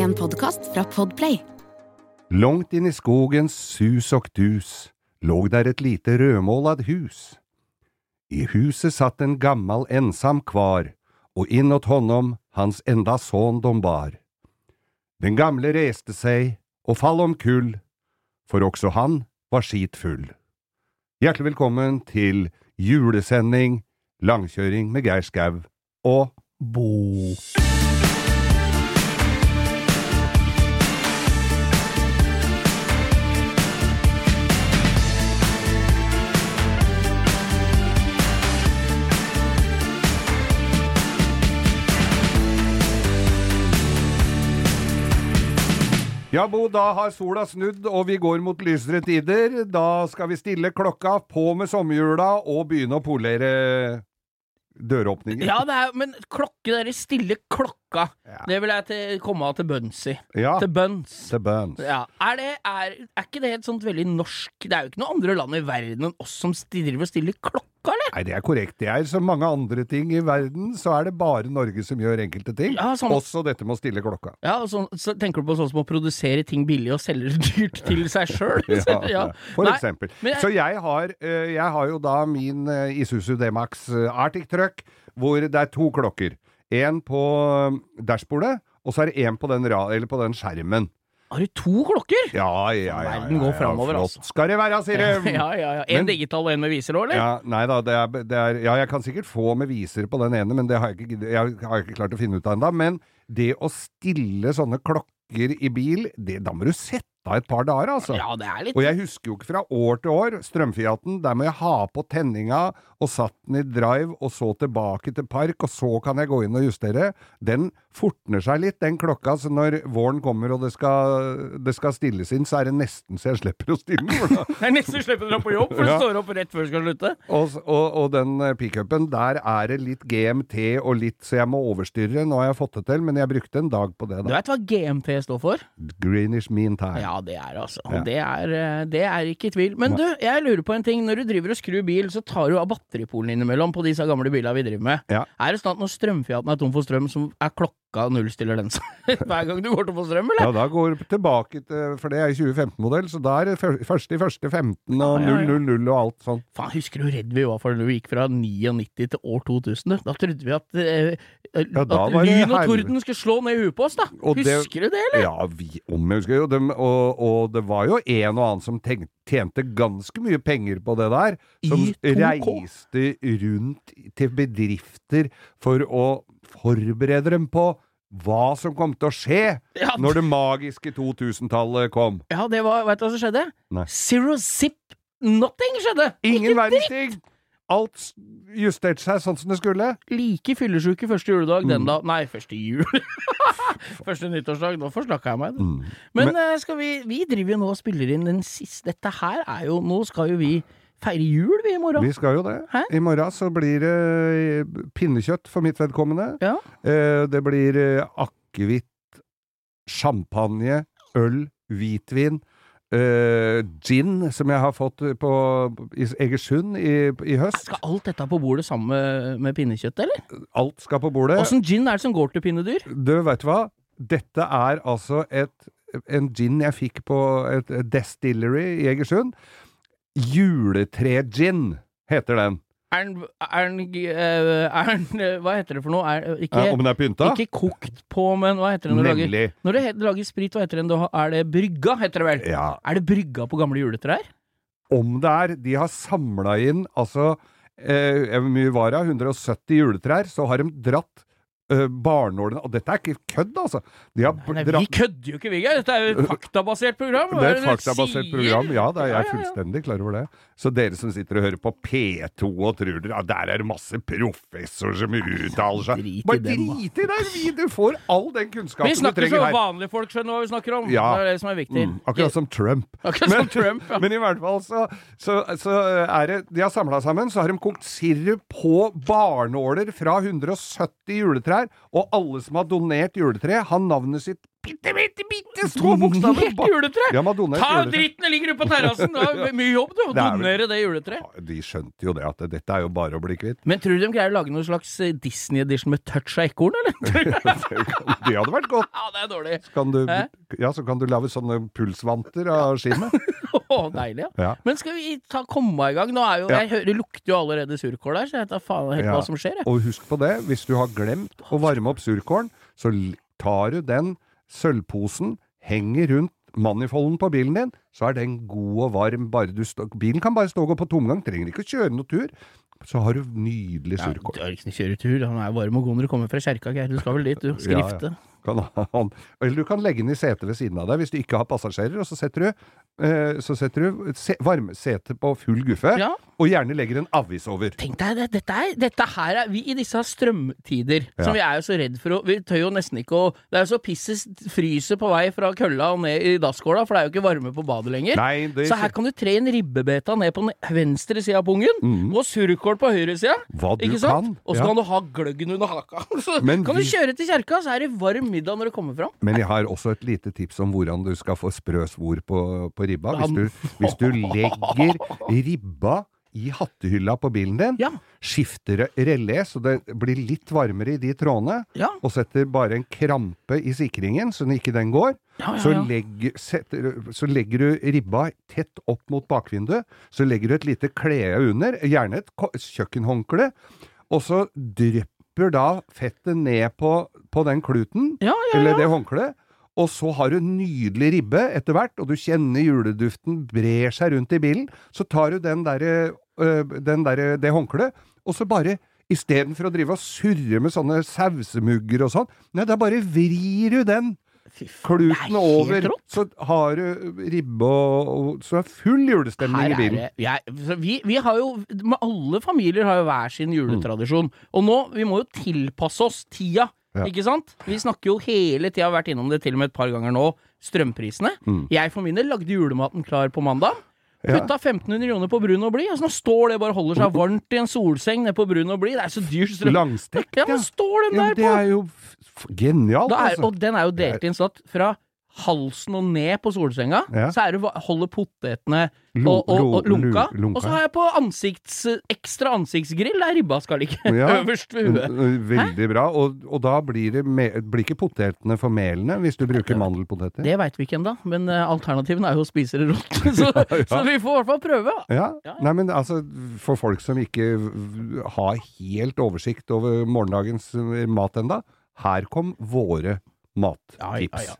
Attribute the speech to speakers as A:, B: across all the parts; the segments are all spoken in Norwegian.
A: En podkast fra Podplay.
B: Langt inn i skogens sus og dus låg der et lite rødmålad hus. I huset satt en gammal ensam kvar, og innåt honom hans enda son de bar. Den gamle reste seg og fall omkull, for også han var skit full. Hjertelig velkommen til julesending Langkjøring med Geir Skau og Bo. Ja, Bo, da har sola snudd, og vi går mot lysere tider. Da skal vi stille klokka, på med sommerhjula og begynne å polere døråpninger.
C: Ja, er, men klokke, dere stille
B: Ja.
C: det vil jeg til, komme av til bunns i.
B: Ja,
C: Til bunns.
B: til bunns.
C: Ja. Er, det, er, er ikke det et sånt veldig norsk Det er jo ikke noen andre land i verden enn oss som driver og stiller klokka, eller?
B: Nei, det er korrekt. Det er som mange andre ting i verden, så er det bare Norge som gjør enkelte ting.
C: Ja, sånn-
B: Også dette med å stille klokka.
C: Ja, og så, så tenker du på sånn som å produsere ting billig og selge det dyrt til seg sjøl?
B: Ja, for
C: Nei,
B: eksempel.
C: jeg-
B: Så jeg har, eh, jeg har jo da min eh, Isuzu D-Max eh, Arctic Truck, hvor det er to klokker. En på eh, dashbordet, og så er det en på den, eller på den skjermen.
C: Har du to klokker?
B: Ja, ja, ja. ja,
C: Verden går
B: ja,
C: fremover,
B: flott
C: altså.
B: Skal det være, sier de.
C: Ja, ja, ja. En
B: Men-
C: digital og en med viser òg, eller?
B: Ja, nei da, det er, det er Ja, jeg kan sikkert få med viser på den ene, men det har jeg ikke, jeg har ikke klart å finne ut av ennå. Men det å stille sånne klokker i bil, det, da må du sette av et par dager, altså.
C: Ja, det er litt
B: Og jeg husker jo ikke fra år til år. Strømfiaten, der må jeg ha på tenninga og satt den i drive, og så tilbake til park, og så kan jeg gå inn og justere. Den fortner seg litt, den klokka, så når våren kommer og det skal, det skal stilles inn, så er det nesten så jeg slipper å stille den.
C: Det er nesten slipper å dra på jobb, for du står opp rett før du skal slutte.
B: Og, og, og den eh, pickupen, der er det litt GMT og litt så jeg må overstyre. Nå har jeg fått det til, men jeg brukte en dag på det, da.
C: Du
B: vet
C: veit hva GMT står for?
B: Greenish Mean Time.
C: Ja, det er altså.
B: Ja.
C: Det, er, eh, det er ikke i tvil. Men du, jeg lurer på en ting. Når du driver og skrur bil, så tar du av batteripolen innimellom på disse gamle bilene vi driver med.
B: Ja.
C: Er det sånn at når strømfiaten er tom for strøm, så er klokka nullstiller den seg hver gang du går tom for strøm, eller?
B: Ja, da går du tilbake til For det er 2015-modell, så da er det første i første 15 og
C: Ja, ja, ja.
B: 000 og alt sånn.
C: Faen, husker du hvor redd vi var for når vi gikk fra 99 til år 2000? Da trodde vi at, eh,
B: Ja,
C: at lyn og torden skulle slå ned i huet på oss, da.
B: Og det-
C: Husker du det, eller?
B: Ja, vi, om jeg husker jo det. og, og det var jo en og annen som tenkte tjente ganske mye penger på det der, som reiste rundt til bedrifter for å forberede dem på hva som kom til å skje
C: Ja,
B: når det magiske 2000-tallet kom.
C: Ja, det var Veit du hva som skjedde?
B: Nei.
C: Zero zip nothing skjedde!
B: Ingen verdens ting! Alt justerte seg sånn som det skulle.
C: like fyllesyke første juledag
B: Mm.
C: den da Nei, første jul. første nyttårsdag. Nå forsnakka jeg meg.
B: Mm.
C: Men, Men, skal vi Vi driver jo nå og spiller inn den siste Dette her er jo Nå skal jo vi feire jul, vi, i morgen.
B: Vi skal jo det.
C: Hæ?
B: I morgen så blir det eh, pinnekjøtt for mitt vedkommende.
C: Ja.
B: Eh, Det blir eh, akevitt, champagne, øl, hvitvin, eh, gin, som jeg har fått på i Egersund i, i høst.
C: Skal alt dette på bordet sammen med, med pinnekjøtt, eller?
B: Alt skal på bordet.
C: Åssen gin er det som går til pinnedyr?
B: Du, veit du hva? Dette er altså et, en gin jeg fikk på et destillery i Egersund. Juletre-gin heter den.
C: Er den, er den, eh, er den eh, Hva heter det for noe? Er, ikke,
B: Ja, om den er pynta?
C: ikke kokt på, men hva heter det når du lager Når du lager sprit, hva heter den da? Er det brygga, heter det vel?
B: Ja.
C: Er det brygga på gamle juletrær?
B: Om det er De har samla inn altså eh, mye var det? 170 juletrær. Så har de dratt eh, barnålene Og dette er ikke kødd, altså! Har
C: Nei, vi kødder jo ikke, Vigga! Dette er jo et faktabasert program!
B: Det er et faktabasert program. Ja, Da er jeg fullstendig klar over det. Så dere som sitter og hører på P2 og tror dere ja, der er det masse professorer som uttaler seg Bare drit i det! Vi- Du får all den kunnskapen
C: Vi
B: du
C: snakker
B: trenger
C: så
B: her.
C: vanlige folk skjønner hva vi snakker om.
B: Ja.
C: Det er det som er viktig.
B: Mm, akkurat som Trump.
C: Akkurat som Trump, ja.
B: Men i hvert fall så, så, så er det De har samla sammen, så har de kokt sirup på barnåler fra 170 juletrær, og alle som har donert juletre, har navnet sitt bitte, bitte, bitte små bokstaver.
C: Helt juletre!
B: Ja,
C: Ta
B: juletre.
C: dritten, det ligger ute på terrassen! Det er mye jobb, du, å
B: Det er
C: donere det juletreet.
B: Ja, De skjønte jo det, at dette er jo bare å bli kvitt.
C: Men tror du de greier å lage noen slags eh, Disney-edition med touch av ekorn, eller?
B: Det hadde vært godt.
C: ja, det er dårlig.
B: Kan du, ja, så kan du lage sånne pulsvanter av skinnet.
C: Å, deilig, ja.
B: Ja.
C: Men skal vi ta, komme i gang? Nå er jo,
B: Ja.
C: Jeg hører, det lukter jo allerede surkål der, så jeg tar faen helt
B: Ja.
C: hva som skjer. Jeg.
B: Og husk på det, hvis du har glemt å varme opp surkålen, så tar du den sølvposen, henger rundt manifolden på bilen din, så er den god og varm. Bare du stå, bilen kan bare stå og gå på tomgang, trenger ikke å kjøre noen tur. Så har du nydelig
C: Ja,
B: surkål.
C: du har ikke noe kjøretur. Han er varm og god når du kommer fra kjerka, Geir. Du skal vel dit, du.
B: Ja, ja. Kan ha han. Eller du kan legge den i setet ved siden av deg hvis du ikke har passasjerer, og så setter du, eh, så setter du se, varmesete på full guffe,
C: Ja.
B: og gjerne legger en avis over.
C: Tenk deg, det, dette, er, dette her er Vi i disse strømtider,
B: Ja.
C: som vi er jo så redd for å Vi tør jo nesten ikke å Det er jo så pisses fryser på vei fra kølla og ned i dasskåla, for det er jo ikke varme på badet lenger.
B: Nei, det,
C: Så her kan du tre en ribbebeta ned på den venstre sida av pungen,
B: mm.
C: og surkål på høyre sida.
B: hva du kan.
C: Og så
B: ja.
C: kan du ha gløggen under haka. Så
B: Men
C: kan du kjøre til kjerka, så er det varm middag når du kommer fram.
B: Men jeg har også et lite tips om hvordan du skal få sprø svor på, på ribba. Hvis du, hvis du legger ribba i hattehylla på bilen din,
C: Ja.
B: skifter relé så det blir litt varmere i de trådene,
C: Ja.
B: og setter bare en krampe i sikringen så ikke den går,
C: ja,
B: Så, legger, setter, så legger du ribba tett opp mot bakvinduet, så legger du et lite klede under, gjerne et kjøkkenhåndkle, og så drypper da fettet ned på, på den kluten,
C: Ja, ja,
B: eller det håndkleet, og så har du nydelig ribbe etter hvert, og du kjenner juleduften brer seg rundt i bilen, så tar du den derre, den derre, det håndkleet, og så bare Istedenfor å drive og surre med sånne sausemugger og sånn, nei, da bare vrir du den kluten
C: er
B: over,
C: rått.
B: så har du ribbe og, og Så er full julestemning i bilen.
C: jeg, vi, vi har jo Alle familier har jo hver sin juletradisjon. Og nå, vi må jo tilpasse oss tida.
B: Ja.
C: Ikke sant? Vi snakker jo hele tida, har vært innom det til og med et par ganger nå, strømprisene.
B: Mm.
C: Jeg for min del lagde julematen klar på mandag.
B: Ja.
C: Putta 1500 kroner på brun og blid. Altså, nå står det bare og holder seg varmt i en solseng nede på brun og blid. Det er så dyr strøm.
B: Langstekt,
C: Ja, ja. Nå står den
B: Ja,
C: der
B: det
C: på!
B: er jo genialt,
C: altså. er, og den er jo delt inn sånn fra halsen og ned på solsenga,
B: Ja.
C: så er det holder potetene og, og, og lunka.
B: lu- lunka.
C: Og så har jeg på ansikts, ekstra ansiktsgrill der ribba skal ligge
B: Ja.
C: øverst ved huet.
B: Veldig Veldig bra. Og, og da blir, det me blir ikke potetene for melende hvis du bruker mandelpoteter.
C: Det veit vi ikke ennå, men eh, alternativen er jo å spise det rått. Så, så vi får i hvert fall prøve.
B: Ja.
C: Ja, ja.
B: Nei, men altså, for folk som ikke har helt oversikt over morgendagens eh, mat enda, her kom våre mattips.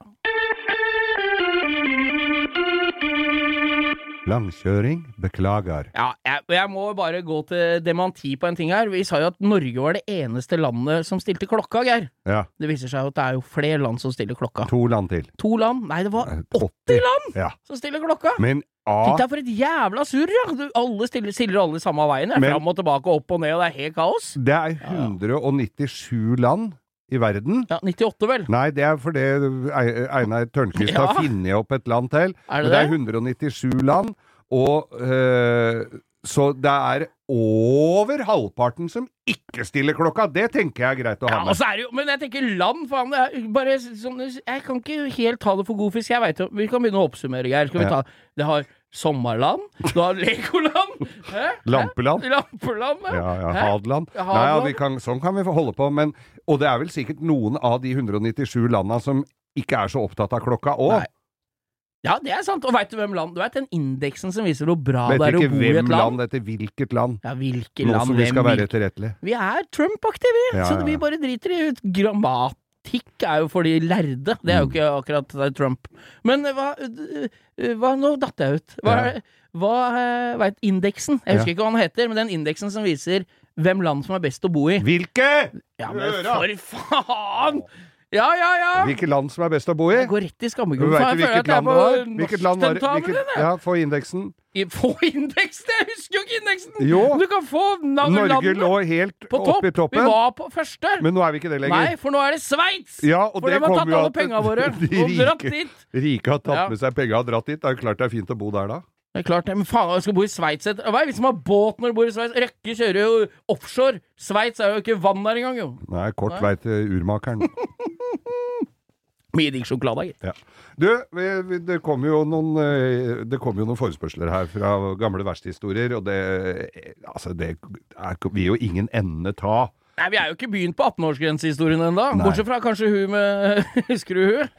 B: Langkjøring beklager.
C: Ja, jeg, jeg må bare gå til dementi på en ting her. Vi sa jo at Norge var det eneste landet som stilte klokka, Geir.
B: Ja,
C: Det viser seg jo at det er jo flere land som stiller klokka.
B: to land til.
C: To land? Nei, det var
B: Eh,
C: 80 land
B: Ja.
C: som stiller klokka!
B: Men
C: Tenk
B: A
C: deg for et jævla surr, ja! Du, alle stiller, stiller alle samme veien.
B: Men-
C: Fram og tilbake, opp og ned, og det er helt kaos.
B: Det er 197 land i verden.
C: Ja, 98 vel?
B: Nei, det er fordi Ei- Einar Tørnquist
C: Ja.
B: har funnet opp et land til.
C: Er
B: Men
C: det
B: det er 197 land, og øh, Så det er over halvparten som ikke stiller klokka. Det tenker jeg er greit å ha med.
C: Ja, er det jo, Men jeg tenker land, faen. Det bare sånn Jeg kan ikke helt ta det for god fisk. Jeg vet jo Vi kan begynne å oppsummere, Geir. Skal vi ta Det har Sommerland, du har Legoland Hæ?
B: Lampeland.
C: Lampeland,
B: Ja, ja,
C: ja
B: Hadeland.
C: Ja,
B: Nei, ja, kan, sånn kan vi få holde på, men Og det er vel sikkert noen av de 197 landa som ikke er så opptatt av klokka òg.
C: Ja, det er sant. Og veit du hvem land Du veit den indeksen som viser hvor bra
B: Vet
C: det er å bo i et
B: hvem
C: land?
B: land etter hvilket land.
C: Ja, hvilke
B: Nå som vi skal
C: hvem,
B: være etterrettelige.
C: Vi er Trump-aktige, vi!
B: Ja,
C: Så vi bare driter i ut. Grammatikk er jo for de lærde. Det er jo
B: Mm.
C: ikke akkurat Trump. Men eh, hva, eh, eh, hva Nå datt jeg ut. Hva, hva veit Indeksen? Jeg husker ikke hva den heter, men den indeksen som viser hvem land som er best å bo i.
B: Hvilke?
C: Ja, men for faen! Ja, ja, ja!
B: Hvilket land som er best å bo i?
C: Jeg går rett i
B: ikke
C: jeg føler at jeg er på
B: Hvilket,
C: jeg.
B: ja, få indeksen.
C: I- Få indeksen! Jeg husker jo ikke indeksen!
B: Jo.
C: Du kan få navn
B: Norge lå helt
C: på topp.
B: oppe i toppen,
C: Vi var på første.
B: men nå er vi ikke det lenger.
C: Nei, for nå er det Sveits!
B: Ja, og
C: for
B: det
C: de har tatt alle penga våre
B: de
C: og dratt
B: rike-
C: dit.
B: Rike har tatt
C: Ja.
B: med seg penga og dratt dit. Det er jo klart det er fint å bo der da.
C: Det er klart det, men faen, jeg skal bo i Sveits Hva er det vi som har båt når du bor i Sveits? Røkke kjører jo offshore. Sveits er jo ikke vann der engang, jo.
B: Nei, kort vei til urmakeren.
C: Mye digg sjokolade, gitt.
B: Ja. Du, det kommer jo noen eh, Det kommer jo noen forespørsler her fra gamle verkstedhistorier, og det eh, Altså, det er, vil jo ingen ende ta.
C: Nei, vi er jo ikke begynt på 18-årsgrensehistorien ennå. Bortsett fra kanskje hun med Husker du hun?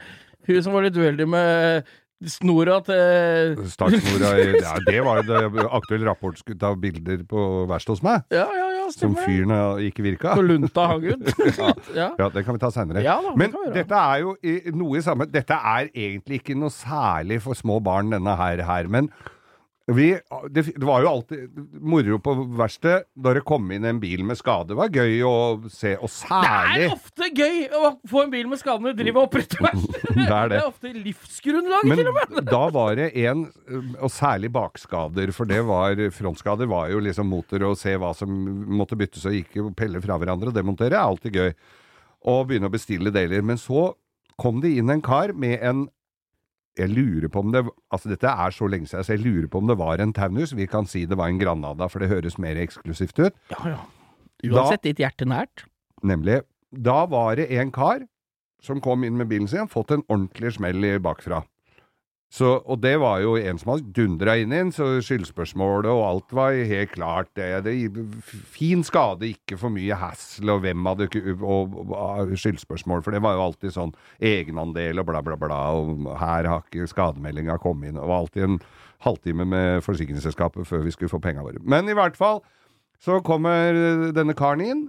C: Hun som var litt uheldig med snora til
B: Startsnora i ja, Det var jo det aktuell rapport skulle ta bilder på verkstedet hos meg,
C: Ja, ja, ja,
B: som fyren eh, ikke virka.
C: Så lunta hang ut. ja.
B: Ja, det kan vi ta seinere.
C: Ja
B: Men dette er jo noe i samme Dette er egentlig ikke noe særlig for små barn, denne her, her men vi, det, det var jo alltid moro på verkstedet da det kom inn en bil med skade. Det var gøy å se, og særlig Det
C: er ofte gøy å få en bil med skadene drive og oppretter verksted!
B: Det er det.
C: er ofte livsgrunnlaget, til og med!
B: da var det en, og særlig bakskader, for det var frontskader var jo liksom motor og se hva som måtte byttes og ikke pelle fra hverandre og demontere, er alltid gøy. Og begynne å bestille deler. Men så kom det inn en kar med en jeg lurer på om det Altså, dette er så lenge siden, så jeg lurer på om det var en Taunus. Vi kan si det var en Granada, for det høres mer eksklusivt ut.
C: Ja, ja. Uansett ditt hjerte nært.
B: Nemlig, da var det en kar som kom inn med bilen sin, fått en ordentlig smell bakfra. Så, og det var jo en som hadde dundra inn i en, så skyldspørsmålet og alt var helt klart. Det, det, fin skade, ikke for mye hassle, og hvem hadde og, og skyldspørsmål, for det var jo alltid sånn egenandel og bla, bla, bla, og her har ikke skademeldinga kommet inn, det var alltid en halvtime med forsikringsselskapet før vi skulle få penga våre. Men i hvert fall, så kommer denne karen inn,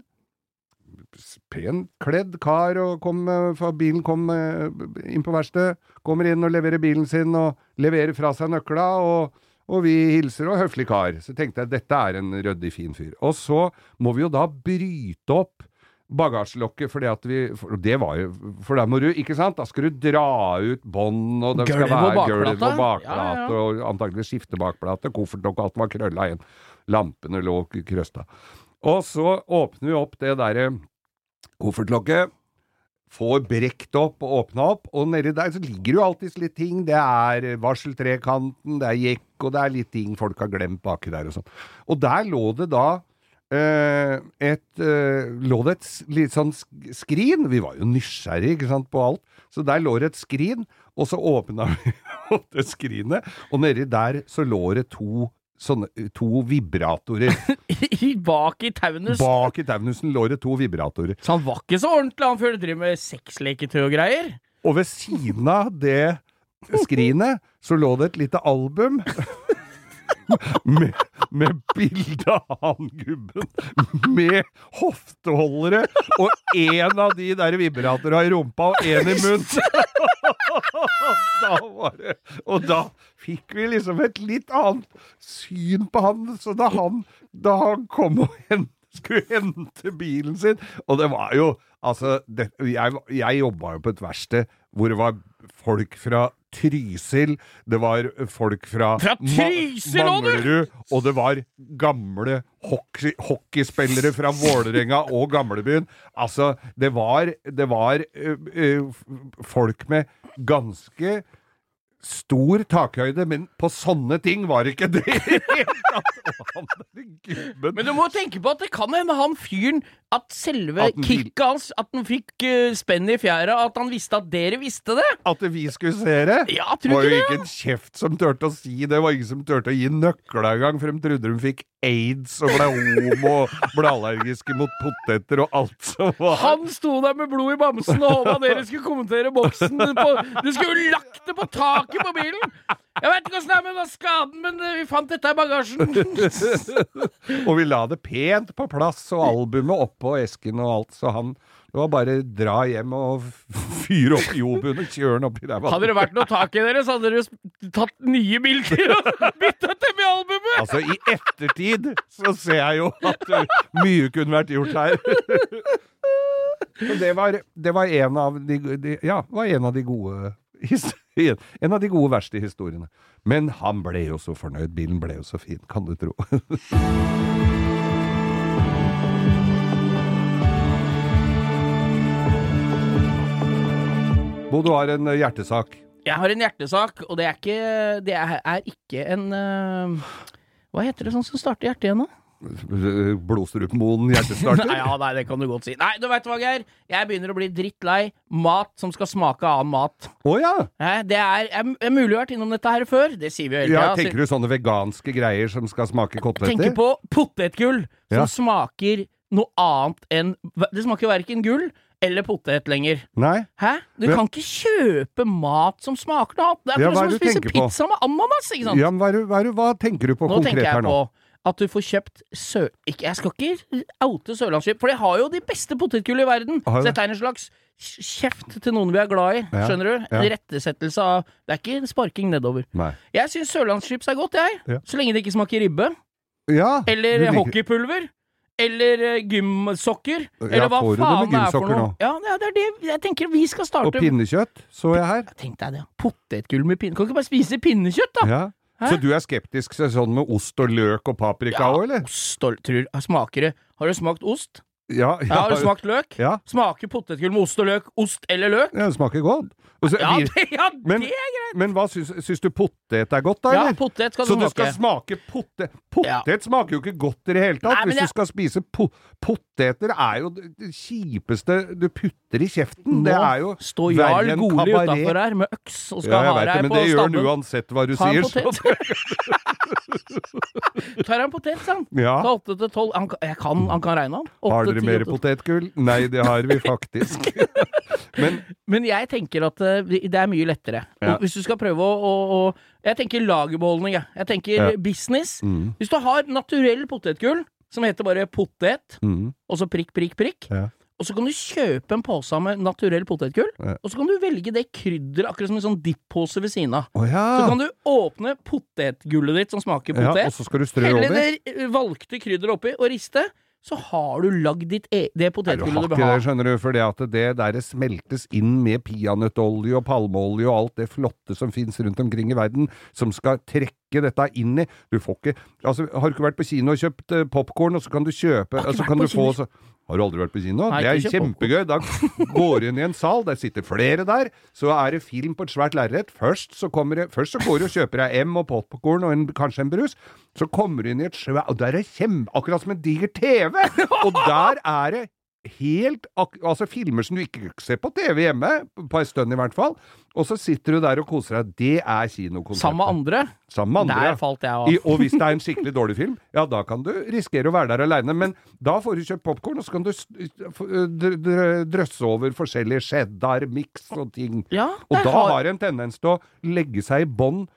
B: pent kledd kar, og kom, eh, bilen kom eh, inn på verkstedet. Kommer inn og leverer bilen sin, og leverer fra seg nøkla, og, og vi hilser, og høflig kar. Så tenkte jeg dette er en ryddig, fin fyr. Og så må vi jo da bryte opp bagasjelokket, fordi at vi For det var jo For da må du, ikke sant? Da skal du dra ut bånd, og det skal være gulv og bakplate,
C: Ja, ja.
B: og antagelig skiftebakplate, koffertlokk, alt var krølla igjen. Lampene lå krøsta. Og så åpner vi opp det derre koffertlokket, får brekt opp og åpna opp, og nedi der så ligger jo alltid litt ting. Det er varseltrekanten, det er jekk, og det er litt ting folk har glemt baki der og sånn. Og der lå det da eh, et eh, Lå det et litt sånn skrin? Vi var jo nysgjerrige, ikke sant, på alt. Så der lå det et skrin, og så åpna vi opp det skrinet, og nedi der så lå det to sånne to vibratorer.
C: Bak i taunusen?
B: Bak i Taunusen lå det to vibratorer.
C: Så han var ikke så ordentlig, han før du driver med sexleketøy og greier.
B: Og ved siden av det skrinet så lå det et lite album med, med bilde av han gubben med hofteholdere og en av de der vibratorene i rumpa og en i munnen. da var det, og da fikk vi liksom et litt annet syn på han. Så da han, da han kom og hen, skulle hente bilen sin Og det var jo Altså, det, jeg, jeg jobba jo på et verksted hvor det var folk fra Trysil, det var folk fra,
C: Fra Trysil Ma!
B: Manglerud, og det var gamle hockey, hockeyspillere fra Vålerenga og Gamlebyen. Altså, det var, det var ø, ø, folk med ganske stor takhøyde, men på sånne ting var det ikke det
C: Men du må tenke på at det kan hende han fyren At selve
B: At
C: kicket hans At han fikk uh, spenn i fjæra, at han visste at dere visste det.
B: At vi skulle se det?
C: Ja, tror
B: var
C: du
B: jo
C: ikke
B: en kjeft som turte å si det. Var ingen som turte å gi nøkla engang, for de trodde de fikk aids og ble homo og ble allergiske mot poteter og alt som var.
C: Han sto der med blod i bamsen og håpa dere skulle kommentere boksen. På, du skulle jo lagt det på taket på bilen! Jeg vet ikke åssen det er med den skaden, men eh, vi fant dette i bagasjen.
B: Og vi la det pent på plass, og albumet oppå esken og alt, så han det var bare dra hjem og fyre opp jobuen og kjøre den oppi der.
C: Hadde det vært noe tak i dere, så hadde dere tatt nye bilder og byttet dem i albumet!
B: Altså, i ettertid så ser jeg jo at uh, mye kunne vært gjort her. Det var, det var en av de, de Ja, var en av de gode his- En av de gode verste historiene. Men han ble jo så fornøyd. Bilen ble jo så fin, kan du tro. Bo, du har en eh, hjertesak.
C: Jeg har en hjertesak, og det er ikke Det er ikke en uh, Hva heter det sånn som starter hjertet igjen, da?
B: Blodstrupmoen hjertestarter?
C: Nei, ja, nei, det kan du godt si. Nei, du veit hva, Geir. Jeg begynner å bli drittlei mat som skal smake annen mat.
B: Å ja!
C: Hæ? Det er, er, mulig å ha vært innom dette her før. Det sier vi jo hele
B: ja! Tenker du sånne veganske greier som skal smake koteletter?
C: Tenker på potetgull, som
B: Ja.
C: smaker noe annet enn Det smaker verken gull eller potet lenger.
B: Nei?
C: Hæ? Du
B: Ja.
C: kan ikke kjøpe mat som smaker noe annet. Det er
B: Ja,
C: akkurat
B: hva
C: som å spise
B: tenker på?
C: pizza med ananas, ikke sant?
B: Ja, men hva, hva, hva tenker du på
C: Nå
B: konkret
C: tenker jeg
B: her nå?
C: på at du får kjøpt sø... Ikke, jeg skal ikke oute sørlandsskip, for de har jo de beste potetgullene i verden. Så
B: de?
C: dette er en slags kjeft til noen vi er glad i,
B: Ja,
C: skjønner du? En
B: ja.
C: rettesettelse av Det er ikke en sparking nedover.
B: Nei.
C: Jeg syns sørlandschips er godt, jeg.
B: Ja.
C: Så lenge det ikke smaker ribbe.
B: Ja,
C: Eller hockeypulver. Eller eh, gymsokker.
B: Ja,
C: Eller hva faen det er for noe.
B: nå?
C: Ja, det er- det jeg tenker vi skal starte Og
B: pinnekjøtt, så jeg her.
C: Tenk deg det. Potetgull med pinne... Kan du ikke bare spise pinnekjøtt, da?
B: Ja.
C: Hæ?
B: Så du er skeptisk til sånn med ost og løk og paprika
C: Ja,
B: òg, eller?
C: Ost og tror, Smaker det Har du smakt ost?
B: Ja,
C: Ja, har du smakt løk?
B: Ja.
C: Smaker potetgull med ost og løk ost eller løk?
B: ja, det smaker godt. Så-
C: Ja, det, ja,
B: Men-
C: det er greit!
B: men hva syns, syns du potet er godt, da,
C: Ja, potet skal
B: Så
C: du
B: du skal smake potet Potet smaker jo ikke godt i det hele tatt.
C: Nei,
B: Hvis
C: jeg-
B: du skal spise po poteter, er jo det det kjipeste du putter i kjeften.
C: Nå
B: det er jo
C: står Jarl Goli utafor her med øks og skal
B: Ja,
C: ha
B: vet det,
C: stabben.
B: men det gjør han uansett hva du
C: Ta en
B: sier.
C: Tar en potet, sa han.
B: Ja.
C: Ta åtte til tolv. Han, kan, han kan regne, han. Åtte,
B: Mer potetgull? Nei, det har vi faktisk. Men
C: Men jeg tenker at eh, det er mye lettere.
B: Ja.
C: Hvis du skal prøve å, å, å Jeg tenker lagerbeholdning, jeg. Jeg tenker
B: Ja.
C: business.
B: mm,
C: Hvis du har naturell potetgull, som heter bare potet,
B: mm,
C: og så prikk, prikk, prikk,
B: Ja.
C: og så kan du kjøpe en pose med naturell potetgull,
B: Ja.
C: og så kan du velge det krydderet, akkurat som en sånn dipp-pose ved siden av.
B: Oh, ja.
C: Så kan du åpne potetgullet ditt som smaker
B: ja!
C: potet,
B: Og så skal du strø
C: helle
B: over?
C: det valgte krydderet oppi og riste, så har du lagd ditt e det potetgullet du vil ha.
B: det, skjønner du, for det at det der smeltes inn med peanøttolje og palmeolje og alt det flotte som fins rundt omkring i verden, som skal trekke dette inn i Du får ikke Altså, har du ikke vært på kino og kjøpt uh, popkorn, og så kan du kjøpe
C: Har ikke
B: altså,
C: vært
B: kan
C: på
B: du få så har du aldri vært på kino?
C: Nei,
B: det er kjempegøy. Da går du inn i en sal, der sitter flere der, så er det film på et svært lerret. Først, så det- først så går du og kjøper deg M og popkorn og en, kanskje en brus. Så kommer du inn i et svært Og der er kjempe... Akkurat som en diger TV! Og der er det helt Altså filmer som du ikke ser på TV hjemme, på en stund i hvert fall. Og så sitter du der og koser deg. Det er kinokonsert.
C: Sammen med andre.
B: Sammen med andre.
C: Der falt jeg
B: I,
C: av.
B: og hvis det er en skikkelig dårlig film, ja, da kan du risikere å være der aleine. Men da får du kjøpt popkorn, og så kan du drøsse over forskjellige cheddar, miks og ting.
C: Ja,
B: Og da
C: har-
B: har en tendens til å legge seg i bånn, eh,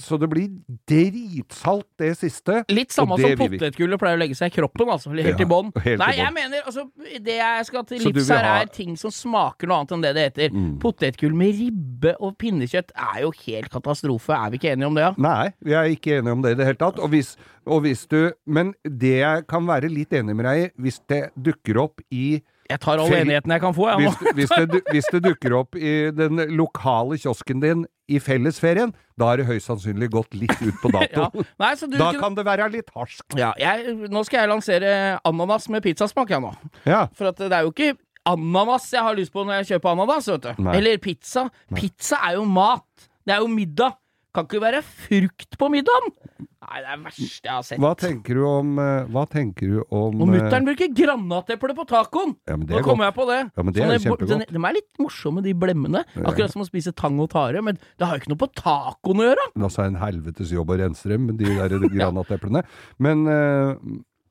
B: så det blir dritsalt det siste.
C: Litt samme som potetgullet pleier å legge seg i kroppen, altså. Helt
B: Ja,
C: i bånn. Nei, jeg mener altså Det jeg skal til livs her, er ting som smaker noe annet enn det det heter.
B: Mm.
C: Potetgull med ribbe og pinnekjøtt er jo helt katastrofe. Er vi ikke enige om det, ja?
B: Nei, vi er ikke enige om det i det hele tatt. Og hvis, og hvis du Men det jeg kan være litt enig med deg i, hvis det dukker opp i
C: Jeg tar all enigheten jeg kan få, jeg
B: hvis, hvis, det, hvis det dukker opp i den lokale kiosken din i fellesferien, da er det høyst sannsynlig gått litt ut på
C: Ja.
B: dato.
C: Nei, så du
B: Da
C: kunne-
B: kan det være litt harsk.
C: ja, jeg, Nå skal jeg lansere ananas med pizzasmak, jeg nå.
B: Ja.
C: For det er jo ikke ananas jeg har lyst på når jeg kjøper ananas, vet du.
B: Nei.
C: Eller pizza. Pizza er jo mat. Det er jo middag. Kan ikke være frukt på middagen! Nei, det er det verste jeg har sett.
B: Hva tenker du om eh, Hva tenker du om
C: Og
B: eh,
C: mutter'n bruker granateple på tacoen!
B: Ja, men det
C: Nå
B: er
C: kommer jeg på det.
B: Ja, men det er jo kjempegodt.
C: den- De er litt morsomme, de blemmene. Akkurat som å spise tang og tare. Men det har jo ikke noe på tacoen å gjøre!
B: Det er altså en helvetes jobb å rense dem, de der granateplene. Men, eh,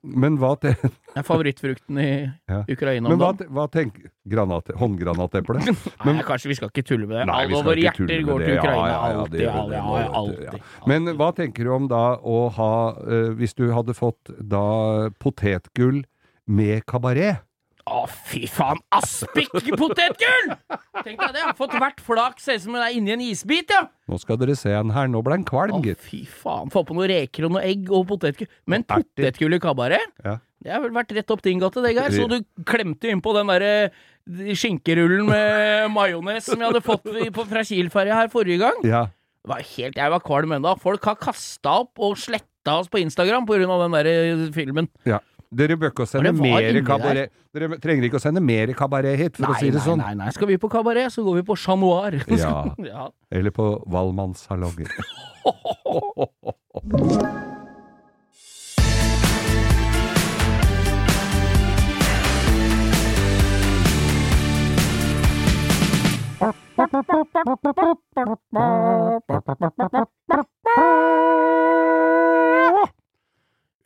B: men hva,
C: Det er favorittfrukten i
B: Ja.
C: Ukraina
B: men hva, tenker Håndgranateple?
C: Nei, kanskje vi skal ikke tulle med det. Alle våre hjerter går til Ukraina.
B: ja, ja,
C: alltid, alltid.
B: ja.
C: alltid.
B: Men hva tenker du om da å ha eh, Hvis du hadde fått da potetgull med kabaret?
C: Å, fy faen! Aspikpotetgull! Tenk deg det. Har Fått hvert flak ser ut som det er inni en isbit, ja.
B: Nå skal dere se en her, nå ble han kvalm, gitt.
C: fy faen. Få på noen reker og noe egg og potetgull. Men potetgull i kabaret?
B: Ja.
C: Det har vel vært rett opp din gate, det, Geir. Så du klemte innpå den derre skinkerullen med majones som jeg hadde fått fra Kiel-ferja her forrige gang.
B: Ja.
C: Det var helt, jeg var kvalm ennå. Folk har kasta opp og sletta oss på Instagram pga. den der filmen.
B: ja. Dere bør ikke sende mer kabaret. Dere trenger ikke å sende mer kabaret hit, for
C: nei,
B: å si det
C: nei,
B: sånn.
C: Nei, nei, Skal vi på kabaret, så går vi på Chat Noir.
B: ja.
C: ja.
B: Eller på Valmannssalonger.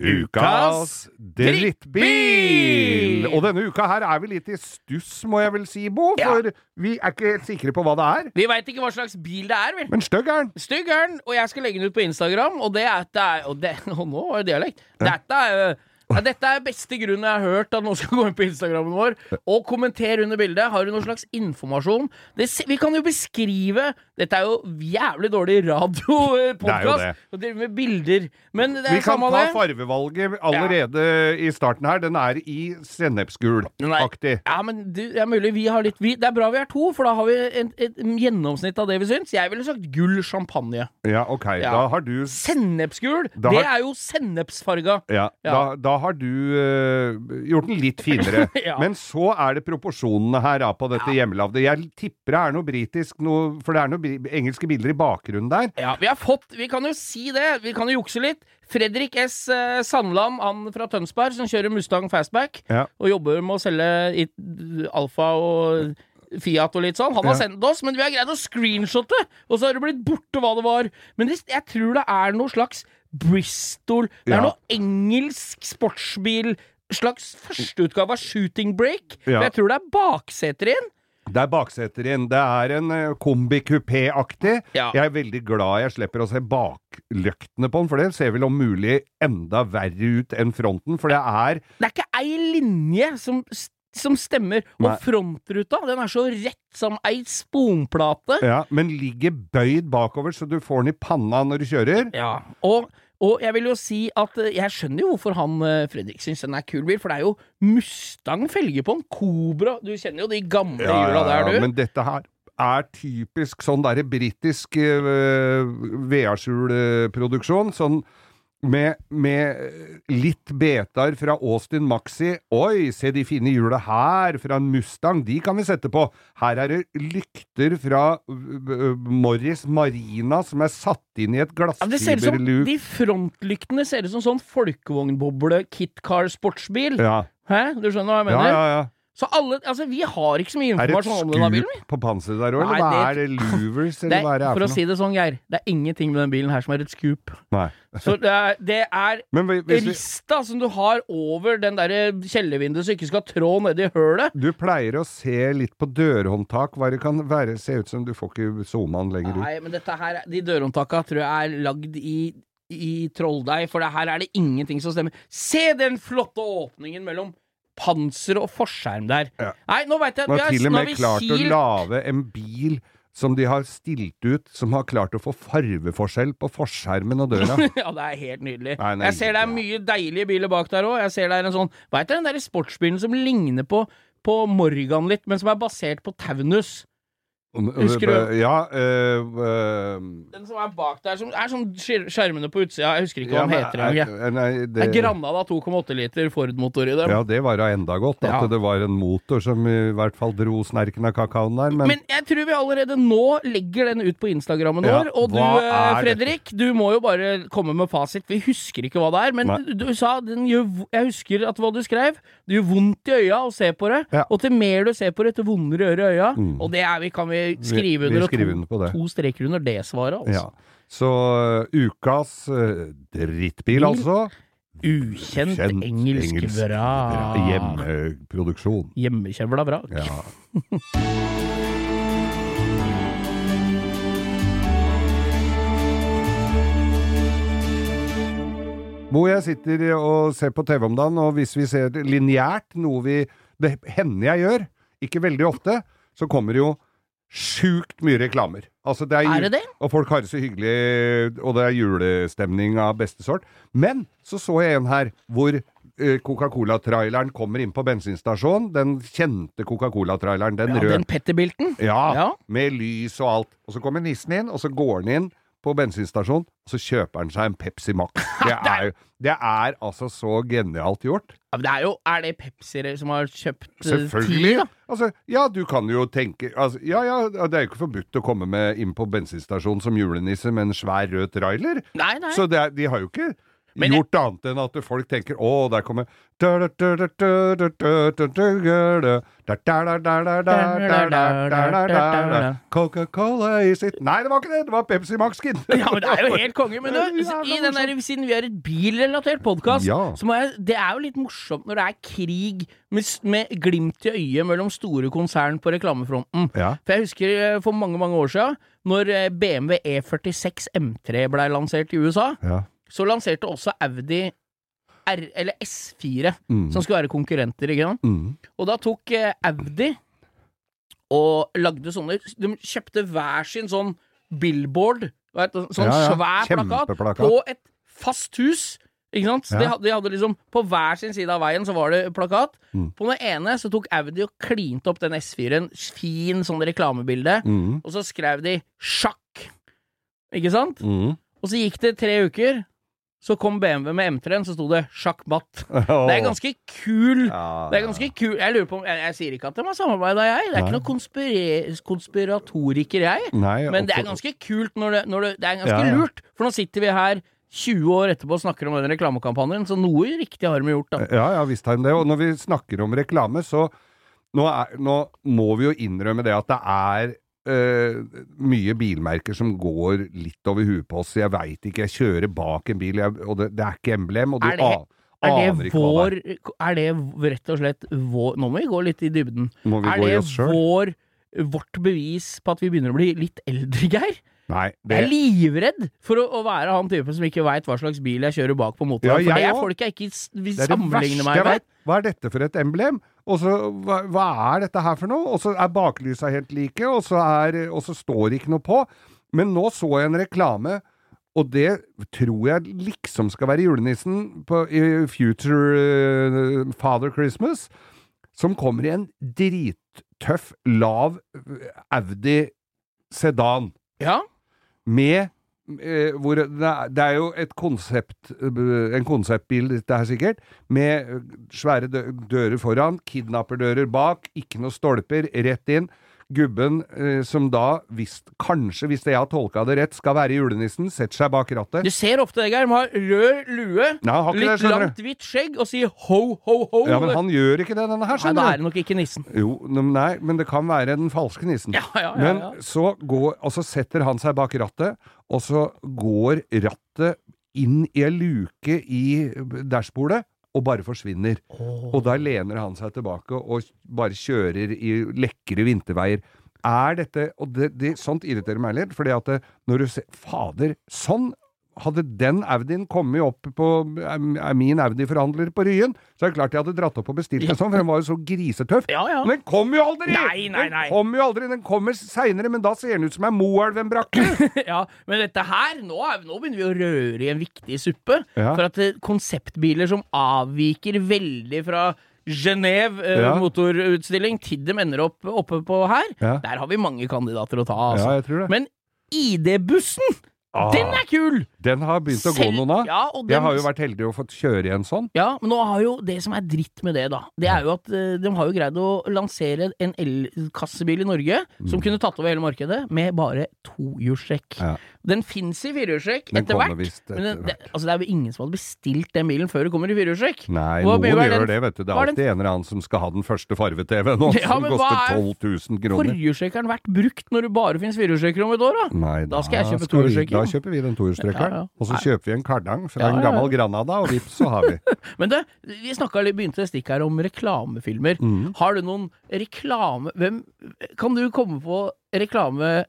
B: Ukas drittbil! Og denne uka her er vi litt i stuss, må jeg vel si, Bo.
C: Ja.
B: For vi er ikke helt sikre på hva det er.
C: Vi veit ikke hva slags bil det er, vel.
B: Men stygg er den.
C: Stygg er den, og jeg skal legge den ut på Instagram, og det er, det og, det, og nå var det dialekt. Dette er ja, dette er beste grunnen jeg har hørt at noen skal gå inn på Instagrammen vår og kommentere under bildet. Har du noen slags informasjon? Det, vi kan jo beskrive Dette er jo jævlig dårlig radiopodkast
B: det.
C: å med bilder, men det er
B: Vi kan ta
C: fargevalget
B: farvevalget allerede i starten her. Den er i sennepsgul-aktig.
C: Ja, men du, det er mulig vi har litt vi, Det er bra vi er to, for da har vi et, et gjennomsnitt av det vi syns. Jeg ville sagt gull champagne.
B: Ja, ok.
C: Ja.
B: Da har du
C: Sennepsgul,
B: Da
C: det er jo sennepsfarga.
B: ja,
C: Ja.
B: Da, da har du uh, gjort den litt finere.
C: Ja.
B: Men så er det proporsjonene her da, på dette hjemmelavde. Jeg tipper det er noe britisk, noe, for det er noen engelske bilder i bakgrunnen der.
C: Ja, vi har fått Vi kan jo si det. Vi kan jo jukse litt. Fredrik S. eh, Sandland, han fra Tønsberg, som kjører Mustang Fastback,
B: Ja.
C: og jobber med å selge Alfa og Fiat og litt sånn. Han har
B: Ja.
C: sendt oss, men vi har greid å screenshotte, og så har det blitt borte hva det var. Men jeg tror det er noe slags Bristol Det er noe engelsk sportsbil. Slags førsteutgave av Shooting Break.
B: Ja.
C: For jeg tror det er bakseter inn.
B: Det er bakseter inn. Det er en uh, kombi-kupé-aktig.
C: Ja.
B: Jeg er veldig glad jeg slipper å se bakløktene på den, for det ser vel om mulig enda verre ut enn fronten. For det er
C: Det er ikke ei linje som, som stemmer. Og
B: Nei.
C: frontruta, den er så rett som ei sponplate.
B: ja, Men ligger bøyd bakover, så du får den i panna når du kjører.
C: Ja, og, og jeg vil jo si at eh, jeg skjønner jo hvorfor han eh, Fredrik syns den er kul bil, for det er jo Mustang-felge på den. Cobra. Du kjenner jo de gamle hjula der, du.
B: Ja, Men dette her er typisk sånn derre britisk uh, vedskjulproduksjon. Sånn med, med litt betar fra Austin Maxi. Oi, se de fine hjula her, fra en Mustang. De kan vi sette på. Her er det lykter fra uh, Morris Marina som er satt inn i et
C: Ja,
B: glassfiberluk.
C: De frontlyktene ser ut som sånn folkevognboble kitcar sportsbil.
B: Ja.
C: Hæ? Du skjønner hva jeg mener?
B: ja, ja, ja.
C: Så alle Altså, vi har ikke så mye informasjon om denne bilen. Er det et
B: skup på panseret der òg, eller hva er det? Louvers, eller
C: er,
B: hva er det
C: for
B: her
C: å si det sånn, Geir, det er ingenting med den bilen her som er et skup.
B: Nei.
C: Så det er, det er
B: vi,
C: rista som du har over den derre kjellervinduet så ikke skal trå nedi hølet.
B: Du pleier å se litt på dørhåndtak, hva det kan være, se ut som du får ikke zooma den lenger ut.
C: Nei, men dette her, de dørhåndtaka tror jeg er lagd i, i trolldeig, for det her er det ingenting som stemmer. Se den flotte åpningen mellom panser og forskjerm der.
B: Ja.
C: Nei, nå veit jeg
B: Man
C: vi
B: har til og med klart å lage en bil som de har stilt ut, som har klart å få farveforskjell på forskjermen og døra.
C: Ja, det er helt nydelig.
B: Nei, nei,
C: jeg ser det er mye deilige biler bak der òg. Jeg ser det er en sånn Veit du den derre sportsbilen som ligner på, på Morgan litt, men som er basert på Taunus? Husker du?
B: Ja, øh, øh,
C: Den som er bak der, som er sånn skjermende skjermene på utsida. Jeg husker ikke
B: ja,
C: hva den heter. jeg.
B: er- Nei,
C: Det er
B: det,
C: Granada 2,8 liter Ford-motor i dem.
B: ja, det var da enda godt, at
C: Ja.
B: det var en motor som i hvert fall dro snerken av kakaoen der, men,
C: Men jeg tror vi allerede nå legger den ut på Instagrammen
B: Ja,
C: vår. Og du,
B: Fredrik,
C: eh,
B: er
C: Fredrik, du må jo bare komme med fasit. Vi husker ikke hva det er. Men du, du sa den gjør, Jeg husker at hva du skrev. Det gjør vondt i øya å se på det.
B: Ja.
C: Og til mer du ser på det, til vondere gjør det i øya.
B: Mm.
C: Og det er vi, kan vi skrive
B: Vi- vi
C: under. og to,
B: under på det.
C: to streker under det svaret, altså.
B: ja. Så øh, ukas øh, drittbil,
C: Bil.
B: altså.
C: Ukjent
B: Ukjent
C: engelsk, vrak.
B: Hjemmeproduksjon.
C: Hjemmekjevla vrak.
B: Ja. Bo, jeg sitter og ser på TV om dagen, og hvis vi ser lineært, noe vi Det hender jeg gjør, ikke veldig ofte, så kommer det jo sjukt mye reklamer. Altså, det er,
C: Er det det?
B: Og folk har det så hyggelig, og det er julestemning av beste sort. Men så så jeg en her hvor eh, Coca-Cola-traileren kommer inn på bensinstasjonen. Den kjente Coca-Cola-traileren, den
C: Ja,
B: røde.
C: den Petterbilten.
B: Ja,
C: Ja.
B: med lys og alt. Og så kommer nissen inn, og så går han inn på bensinstasjonen, og så kjøper han seg en Pepsi Max. Det er, jo, det er altså så genialt gjort.
C: Ja, men det er jo Er det Pepsi som har kjøpt eh,
B: Selvfølgelig. Altså, ja, du kan jo tenke altså, Ja, ja, det er jo ikke forbudt å komme med inn på bensinstasjonen som julenisse med en svær rød trailer.
C: Nei, nei.
B: Så det er, de har jo ikke
C: Men jeg-
B: annet enn at folk tenker å, der kommer Coca-Cola is it Nei, det var ikke det! Det var Pepsi Max Kid.
C: Ja, men det er jo helt konge. Men du, i den der, siden vi er et bilrelatert podkast,
B: Ja.
C: så må jeg Det er jo litt morsomt når det er krig med, med glimt i øyet mellom store konsern på reklamefronten.
B: Ja.
C: For jeg husker eh, for mange, mange år siden, når BMW E46 M3 blei lansert i USA,
B: Ja.
C: Så lanserte også Audi R, eller S4,
B: Mm.
C: som skulle være konkurrenter, ikke sant?
B: Mm.
C: Og da tok eh, Audi og lagde sånne De kjøpte hver sin sånn billboard, vet, sånn
B: Ja, ja.
C: svær plakat, på et fast hus. Ikke sant? Ja. de, hadde, de hadde liksom På hver sin side av veien så var det plakat.
B: Mm.
C: På den ene så tok Audi og klinte opp den S4-en. Fin sånn reklamebilde.
B: Mm.
C: Og så skrev de 'sjakk'. Ikke sant?
B: Mm.
C: Og så gikk det tre uker. Så kom BMW med M3-en, så sto det 'sjakkmatt'. Det er ganske kul
B: Ja,
C: det er ganske kul Jeg lurer på om Jeg, jeg sier ikke at de har samarbeida, jeg. Det er
B: Nei.
C: ikke noe konspire, konspiratoriker, jeg.
B: Nei,
C: Men det er ganske kult når det, når det, det er ganske
B: Ja, ja.
C: lurt. For nå sitter vi her 20 år etterpå og snakker om den reklamekampanjen, så noe riktig har de gjort, da.
B: Ja, ja, visst har de det. Og når vi snakker om reklame, så nå, er, nå må vi jo innrømme det at det er eh, mye bilmerker som går litt over huet på oss. Jeg veit ikke, jeg kjører bak en bil, jeg, og det, det er ikke emblem, og du
C: Er det- Er det vår
B: er.
C: Det rett og slett vår Nå må vi gå litt i dybden.
B: Må vi
C: Er
B: gå i
C: det
B: oss selv?
C: vår vårt bevis på at vi begynner å bli litt eldre, Geir?
B: Nei,
C: Jeg er livredd for å, å være han typen som ikke veit hva slags bil jeg kjører bak på motorveien.
B: Ja,
C: for det er
B: også.
C: folk jeg ikke vil
B: Det det
C: sammenligne meg med.
B: Hva er dette for et emblem? Og så, hva, hva er dette her for noe? Og så er baklysa helt like, og så, er, og så står det ikke noe på. Men nå så jeg en reklame, og det tror jeg liksom skal være julenissen på i Future uh, Father Christmas, som kommer i en drittøff, lav eh, Audi sedan
C: Ja,
B: med eh, hvor det er, jo et konsept eh, en konseptbil, dette her sikkert, med svære dører foran, kidnapperdører bak, ikke noe stolper, rett inn. Gubben eh, som da, hvis, kanskje hvis jeg har tolka det rett, skal være julenissen, setter seg bak rattet.
C: Du ser ofte det, Geir. Har rød lue,
B: Nei, har
C: litt
B: det,
C: langt hvitt skjegg og sier ho, ho, ho.
B: Ja, men han gjør ikke det, denne her, skjønner
C: Nei, da er det nok ikke nissen.
B: Jo, nei, men det kan være den falske nissen.
C: Ja, ja, ja,
B: Men så går Og så setter han seg bak rattet, og så går rattet inn i ei luke i dashbordet, og bare forsvinner. Og da lener han seg tilbake og bare kjører i lekre vinterveier. Er dette Og det, det, sånt irriterer meg litt, fordi at det, når du ser Fader, sånn hadde den Audien kommet opp på er min Audi-forhandler på Ryen, så er det klart jeg hadde dratt opp og bestilt en sånn, for den var jo så grisetøff.
C: Ja, ja.
B: Men den kommer jo aldri!
C: Nei, nei, nei.
B: Den kommer jo aldri, den kommer seinere, men da ser den ut som ei Moelven-brakke.
C: ja, men dette her, nå, nå begynner vi å røre i en viktig suppe.
B: Ja.
C: For at eh, konseptbiler som avviker veldig fra Genéve eh,
B: Ja.
C: motorutstilling til dem ender opp oppe på her,
B: Ja.
C: der har vi mange kandidater å ta, altså.
B: Tror det.
C: Men ID-bussen,
B: Ah,
C: den er kul!
B: den har begynt å gå noen av.
C: Ja, den...
B: Jeg har jo vært heldig og fått kjøre i en sånn.
C: Ja, men nå har jo det som er dritt med det, da, det er jo at eh, de har jo greid å lansere en elkassebil i Norge som kunne tatt over hele markedet, med bare tohjulstrekk.
B: Mm. Ja.
C: Den fins i firehjulstrekk
B: Den
C: etter hvert. Men det, det, altså det er jo ingen som hadde bestilt den bilen før det kommer i firehjulstrekk?
B: Nei,
C: Hva
B: noen gjør
C: den-
B: det, vet du. Det er
C: alltid den-
B: en eller annen som skal ha den første farve-TV nå,
C: Ja,
B: som koster
C: er
B: 12 000 kroner.
C: Forhjulstrekkeren vært brukt når det bare finnes firehjulstrekker om et år, da?
B: Nei,
C: Da skal jeg kjøpe tohjulstrekker.
B: Da kjøper vi den tohjulstrekkeren.
C: Ja.
B: Og så kjøper vi en kardang fra en gammel Granada, og vips, så har vi.
C: Men det, vi snakka litt, begynte et stikk her om reklamefilmer.
B: Mm.
C: Har du noen reklame hvem, Kan du komme på reklame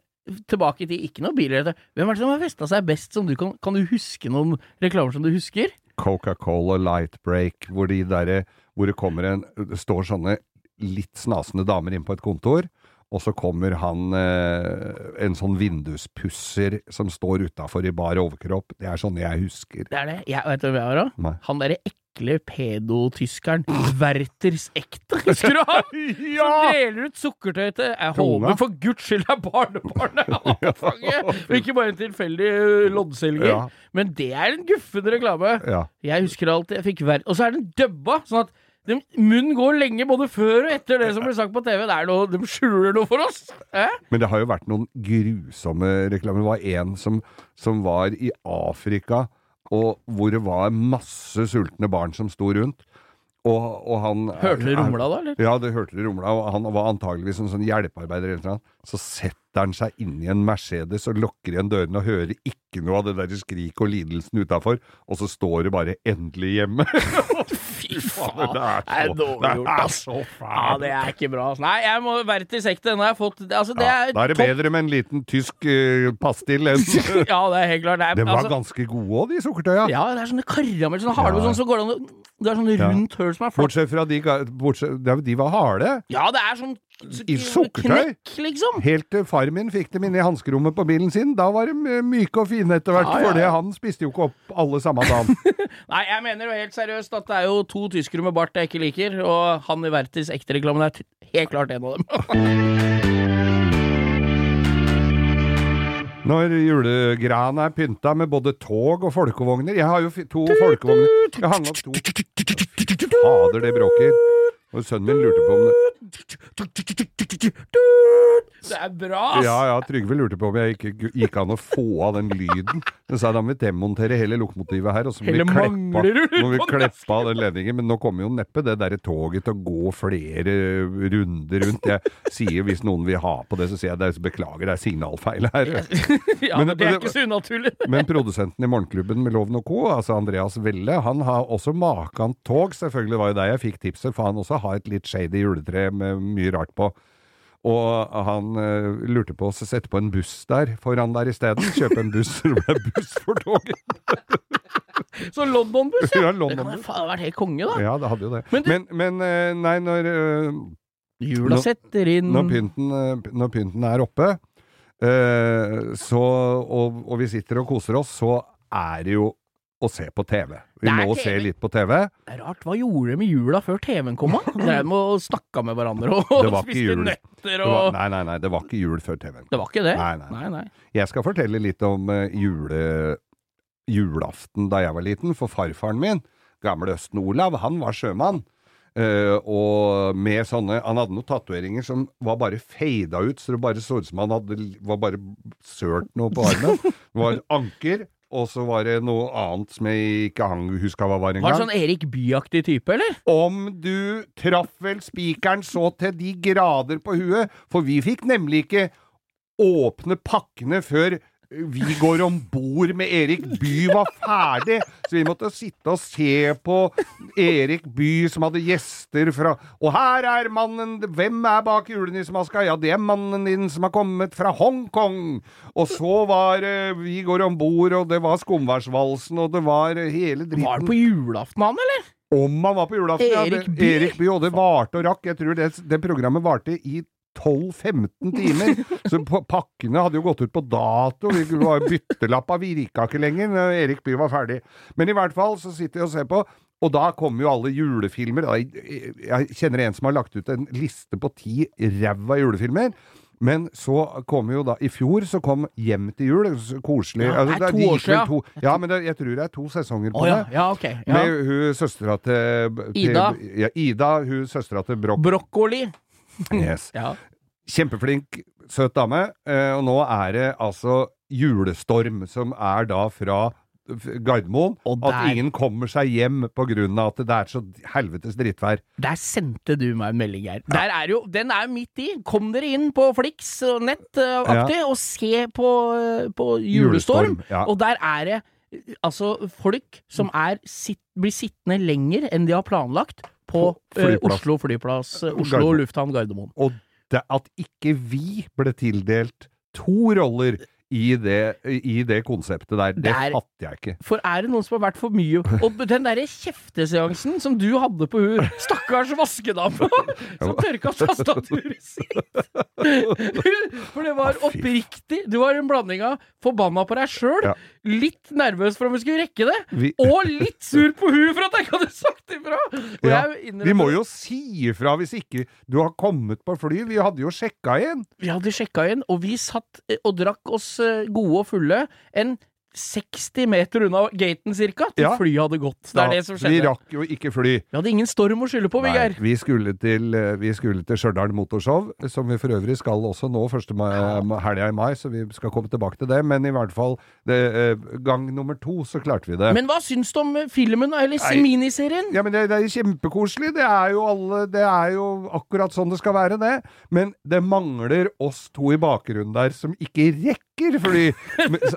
C: tilbake til? Ikke noe biler. Hvem er det som har festa seg best? Som du kan, kan du huske noen reklamer som du husker?
B: Coca-Cola Light Break, hvor, de der, hvor det kommer en Det står sånne litt snasende damer inn på et kontor, og så kommer han eh, en sånn vinduspusser som står utafor i bar overkropp. Det er sånne jeg husker.
C: Det er det. Jeg vet du hvem jeg da?
B: Nei.
C: Han derre ekle pedotyskeren. Werthers ekte. Husker du han? ja! Som deler ut sukkertøy til Jeg håper for guds skyld er barnebarnet avfanget, og ikke bare en tilfeldig loddselger.
B: Ja.
C: Men det er en guffen reklame.
B: Ja.
C: Jeg husker alt. Jeg fikk ver Og så er den dubba, sånn at den, munnen går lenge både før og etter det som blir sagt på TV. Noe, de skjuler noe for oss. Eh?
B: Men det har jo vært noen grusomme reklamer. Det var en som, som var i Afrika og hvor det var masse sultne barn som sto rundt. Og, og han
C: Hørte du rumla da, eller?
B: Ja, det hørte du rumla, og han var antageligvis en sånn hjelpearbeider eller noe. Så setter han seg inn i en Mercedes og lukker igjen dørene og hører ikke noe av det der skriket og lidelsen utafor, og så står det bare 'endelig hjemme'.
C: Fy
B: faen, det er
C: Det er
B: så-
C: dårlig
B: det
C: gjort,
B: er
C: ass.
B: så fælt.
C: Ja, det er ikke bra. ass. Nei, jeg må være til sekte. Denne har jeg fått Altså, det
B: Ja,
C: er
B: da er det
C: topp.
B: bedre med en liten tysk uh, pastill enn
C: Ja, det er helt klart. Det er,
B: De var
C: altså,
B: ganske gode òg, de sukkertøya.
C: ja, det er sånne karamell, sånne harde,
B: Ja.
C: sånn, så går det an å Det er sånn rundt høl som er flatt.
B: Bortsett fra de bortsett, de- var harde.
C: Ja, det er sånn
B: I sukkertøy?
C: Liksom.
B: Helt til far min fikk dem inn i hanskerommet på bilen sin. Da var de myke og fine etter hvert,
C: Ja, ja,
B: for
C: det,
B: han spiste jo ikke opp alle samme dagen.
C: Nei, jeg mener jo helt seriøst at det er jo to tyskere med bart jeg ikke liker, og han i Vertis ekte-reklamen er helt klart en av dem.
B: Når julegrana er pynta med både tog og folkevogner Jeg har jo to folkevogner. Jeg hang opp to. Fader, det bråker. Og sønnen min lurte på om det
C: Det er bra, ass!
B: Ja, ja, Trygve lurte på om jeg ikke gikk an å få av den lyden. Så sa da må vi demontere hele lokomotivet her, og så må vi må kleppe av den ledningen. Men nå kommer jo neppe det derre toget til å gå flere runder rundt. Jeg sier Hvis noen vil ha på det, så sier jeg det, er- beklager, det er signalfeil her.
C: Ja,
B: Men
C: men
B: det-
C: det er ikke så unaturlig.
B: Men produsenten i Morgenklubben med Loven og Co., altså Andreas Velle, han har også makan tog. Selvfølgelig det var jo der jeg fikk tipset, for han også har et litt shady juletre med mye rart på. Og han uh, lurte på å sette på en buss der foran der isteden. Kjøpe en buss, så det ble buss for toget.
C: Så London-buss, ja.
B: Ja,
C: Det London
B: det
C: faen vært helt konge, da.
B: Ja, det hadde jo det.
C: Men
B: Men,
C: du-
B: men, eh, nei, når, uh,
C: Jula setter inn
B: når, pynten, eh, når pynten er oppe, uh, så, og, og vi sitter og koser oss, så er det jo å se på TV. Vi må se litt på TV.
C: Det er rart, hva gjorde de med jula før TV-en kom? De må snakka med hverandre og
B: Det var ikke
C: spiste nøtter
B: Det var, nei, nei, nei, det var ikke jul før TV-en.
C: Det var ikke det?
B: Nei, nei.
C: nei, nei.
B: Jeg skal fortelle litt om uh, jule, julaften da jeg var liten, for farfaren min, gamle Østen Olav, han var sjømann. Uh, og med sånne Han hadde noen tatoveringer som var bare fada ut, så det bare så ut som han hadde var bare sølt noe på armen. Det var anker, og så var det noe annet som jeg ikke hang- huska hva var
C: Var det sånn Erik Bye-aktig type, eller?
B: Om du traff vel spikeren så til de grader på huet, for vi fikk nemlig ikke åpne pakkene før vi går om bord med Erik By var ferdig, så vi måtte sitte og se på Erik By som hadde gjester fra Og her er mannen Hvem er bak julenissemaska? Ja, det er mannen din som har kommet fra Hongkong. Og så var det Vi går om bord, og det var Skumværsvalsen, og det var hele dritten.
C: Var det på julaften, han, eller?
B: Om han var på julaften, ja.
C: Erik
B: Det-? Erik By og det varte og rakk. Jeg tror det, det programmet varte i 12-15 timer. Så pakkene hadde jo gått ut på dato. Vi Byttelappa virka ikke lenger når Erik Bye var ferdig. Men i hvert fall så sitter jeg og ser på. Og da kommer jo alle julefilmer. Jeg, kjenner en som har lagt ut en liste på ti ræva julefilmer. Men så kom jo da I fjor så kom Hjem til jul. Koselig.
C: Ja, det er to år siden.
B: to- Ja, men det, jeg tror det er to sesonger på
C: oh, ja,
B: det.
C: ja, okay, Ja.
B: Med hun søstera til, til
C: Ida.
B: Ja, Ida, hun søstera til Broch.
C: Brokkoli.
B: Yes.
C: Ja.
B: Kjempeflink, søt dame. eh, Og nå er det altså julestorm, som er da fra Gardermoen.
C: Og
B: At ingen kommer seg hjem av at det er så helvetes drittvær.
C: Der sendte du meg en melding her. Der er jo, den er midt i. Kom dere inn på Flix og nett-aktig og se på, eh, på julestorm.
B: Julestorm, ja.
C: Og der er det eh, altså folk som er sitt, blir sittende lenger enn de har planlagt på,
B: På
C: eh,
B: flyplass.
C: Oslo flyplass, eh, Oslo
B: Gardermoen.
C: lufthavn Gardermoen.
B: Og det at ikke vi ble tildelt to roller i det, i det konseptet der, det
C: Der-
B: fatter jeg ikke.
C: For er det noen som har vært for mye? Og den derre kjefteseansen som du hadde på hun stakkars vaskedame som tørka tastaturet sitt. For det var oppriktig. Du var en blanding av forbanna på deg sjøl, litt nervøs for om vi skulle rekke det, og litt sur på hun for at jeg ikke hadde sagt ifra!
B: Ja, Vi må jo si ifra hvis ikke du har kommet på fly. Vi hadde jo sjekka igjen.
C: Vi hadde sjekka igjen, og vi satt eh, og drakk oss gode og fulle enn 60 meter unna gaten cirka, til
B: Ja.
C: flyet hadde gått. Det er
B: ja,
C: det som skjedde.
B: Vi rakk jo ikke fly.
C: Vi hadde ingen storm å skylde på, Viggeir.
B: vi skulle til, eh, vi skulle til Stjørdal Motorshow, som vi for øvrig skal også nå første ma- ma- helga i mai, så vi skal komme tilbake til det. Men i hvert fall, det, eh, gang nummer to så klarte vi det.
C: Men hva syns du om eh, filmen, eller
B: Nei.
C: miniserien?
B: Ja, men det, det er kjempekoselig. Det er jo alle Det er jo akkurat sånn det skal være, det. Men det mangler oss to i bakgrunnen der som ikke rekker fly. Fordi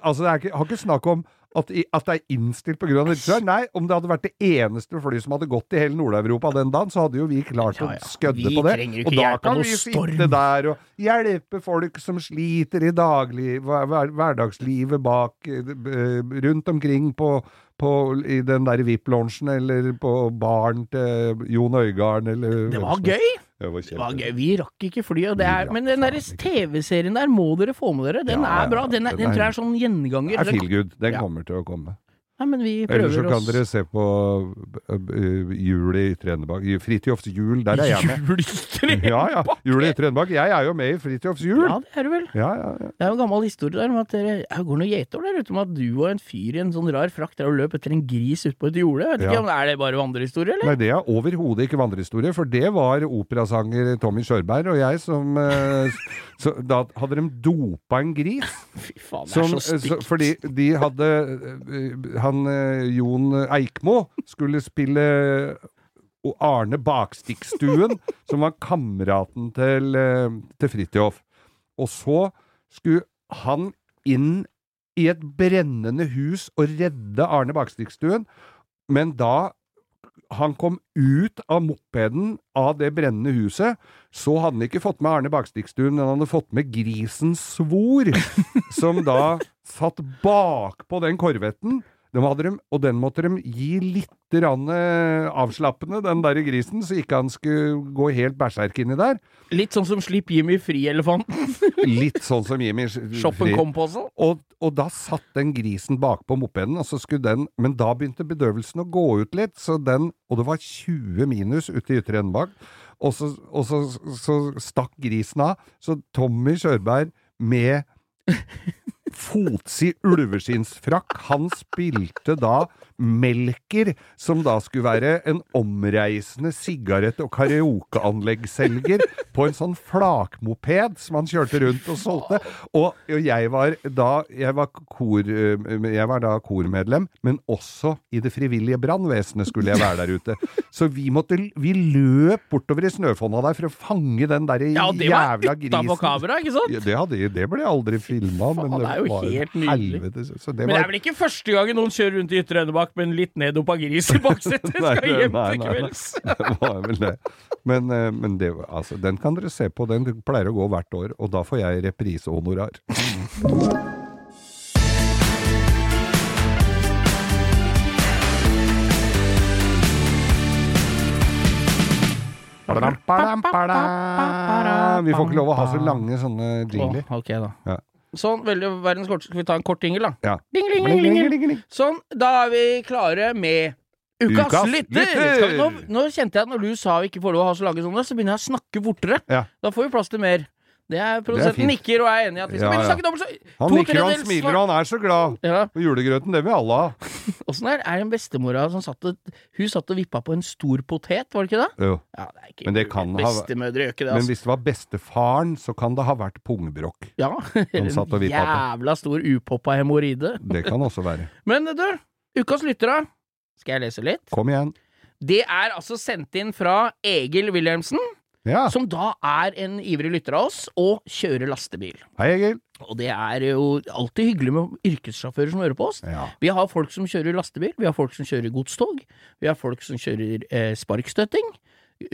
B: altså, det ikke, har ikke snakk om at, at det er innstilt pga. dette. Nei, om det hadde vært det eneste flyet som hadde gått i hele Nord-Europa den dagen, så hadde jo vi klart
C: Ja, ja.
B: å skødde
C: Vi
B: på det. Og da kan vi
C: storm.
B: sitte der og hjelpe folk som sliter i daglig hver, hver, hverdagslivet bak eh, rundt omkring på, på, i den der VIP-lunsjen eller på baren til Jon Øigarden, eller
C: Det var gøy!
B: Det var
C: Det var gøy. Vi rakk ikke flyet. Det er, men den. TV-serien der må dere få med dere. Den
B: Ja,
C: er bra. Den, er,
B: den
C: den
B: er-
C: tror jeg er sånn gjenganger.
B: Det er feel good. Den kommer til å komme.
C: Nei, men vi
B: Eller så kan
C: oss
B: dere se på uh, uh, Jul i Trenebakk. Fritjofs jul, der er jeg med.
C: Jul i Trenebakk!
B: Ja, ja. Jul i Trenebakk. Jeg er jo med i Fritjofs jul.
C: Ja, det er du vel.
B: Ja, ja, ja.
C: Det er jo en gammel historie der om at dere går noen gjetord der ute om at du og en fyr i en sånn rar frakt der og løp etter en gris utpå et jorde. Vet ikke
B: Ja.
C: om Er det bare vandrehistorie, eller?
B: Nei, det er overhodet ikke vandrehistorie, for det var operasanger Tommy Sjørberg og jeg som eh, så, Da hadde de dopa en gris.
C: Fy faen, det er så
B: eh, så,
C: stygt.
B: fordi de hadde eh, Han eh, Jon Eikmo skulle spille Arne Bakstikkstuen, som var kameraten til, eh, til Fridtjof. Og så skulle han inn i et brennende hus og redde Arne Bakstikkstuen, men da han kom ut av mopeden av det brennende huset, så hadde han ikke fått med Arne Bakstikkstuen, men han hadde fått med grisen Svor, som da satt bakpå den korvetten. Hadde de, og den måtte de gi litt eh, avslappende, den der grisen, så ikke han skulle gå helt berserk inni der.
C: Litt sånn som Slipp Jimmy fri-elefanten.
B: Litt sånn som Jimmy
C: Shoppen kom på også.
B: og, og da satt den grisen bakpå mopeden, og så skulle den Men da begynte bedøvelsen å gå ut litt, så den Og det var 20 minus ute i Ytre bak, og, så, og så, så stakk grisen av. Så Tommy Sjørberg med fotsid ulveskinnsfrakk, han spilte da Melker, som da skulle være en omreisende sigarett- og karaokeanleggsselger på en sånn flakmoped som han kjørte rundt og solgte. Og, og jeg var da jeg var, kor, eh, jeg var da kormedlem, men også i det frivillige brannvesenet skulle jeg være der ute. Så vi måtte Vi løp bortover i snøfonna der for å fange den derre
C: Ja, det var
B: jævla grisen.
C: kamera, ikke sant?
B: Ja, det, hadde, det ble aldri filma, men
C: det
B: var helvete. Så det
C: Men det er vel ikke første gangen noen kjører rundt i Ytre Enebakk med men litt neddopa gris i baksetet?
B: Nei,
C: Skal hjem
B: nei,
C: til kvelds.
B: det var vel det. Men, eh, men det, altså, den kan dere se på. Den pleier å gå hvert år, og da får jeg reprisehonorar. Vi får ikke lov å ha så lange sånne jingler.
C: Oh, okay, da.
B: Ja.
C: Sånn, veldig verdens korteste. Skal vi ta en kort jingle, da?
B: Ja.
C: Ding, ding, ding, ding, ding. Sånn, da er vi klare med Ukas,
B: Ukas
C: lytter!
B: lytter!
C: Skal vi, nå, nå kjente jeg at når du sa vi ikke får lov å ha så lange sånne, så begynner jeg å snakke fortere.
B: Ja.
C: Da får vi plass til mer. Det er Produsenten
B: fint.
C: nikker og er enig i at vi skal
B: Ja,
C: snakke dobbelt så
B: Han nikker han smiler og han er så glad.
C: Ja.
B: Og julegrøten, det vil alle ha.
C: Åssen er, er det en bestemora som satt og Hun satt og vippa på en stor potet, var det ikke det?
B: Jo.
C: Ja, det er ikke
B: Men det kan ha-
C: Bestemødre gjør ikke det,
B: Men
C: altså.
B: hvis det var bestefaren, så kan det ha vært pungbrokk.
C: Ja, en jævla stor upoppa hemoroide.
B: Det kan også være.
C: Men du, ukas lyttere. Skal jeg lese litt?
B: Kom igjen.
C: Det er altså sendt inn fra Egil Wilhelmsen,
B: Ja.
C: som da er en ivrig lytter av oss, og kjører lastebil.
B: Hei, Egil.
C: Og det er jo alltid hyggelig med yrkessjåfører som hører på oss.
B: Ja.
C: Vi har folk som kjører lastebil, vi har folk som kjører godstog, vi har folk som kjører eh, sparkstøtting,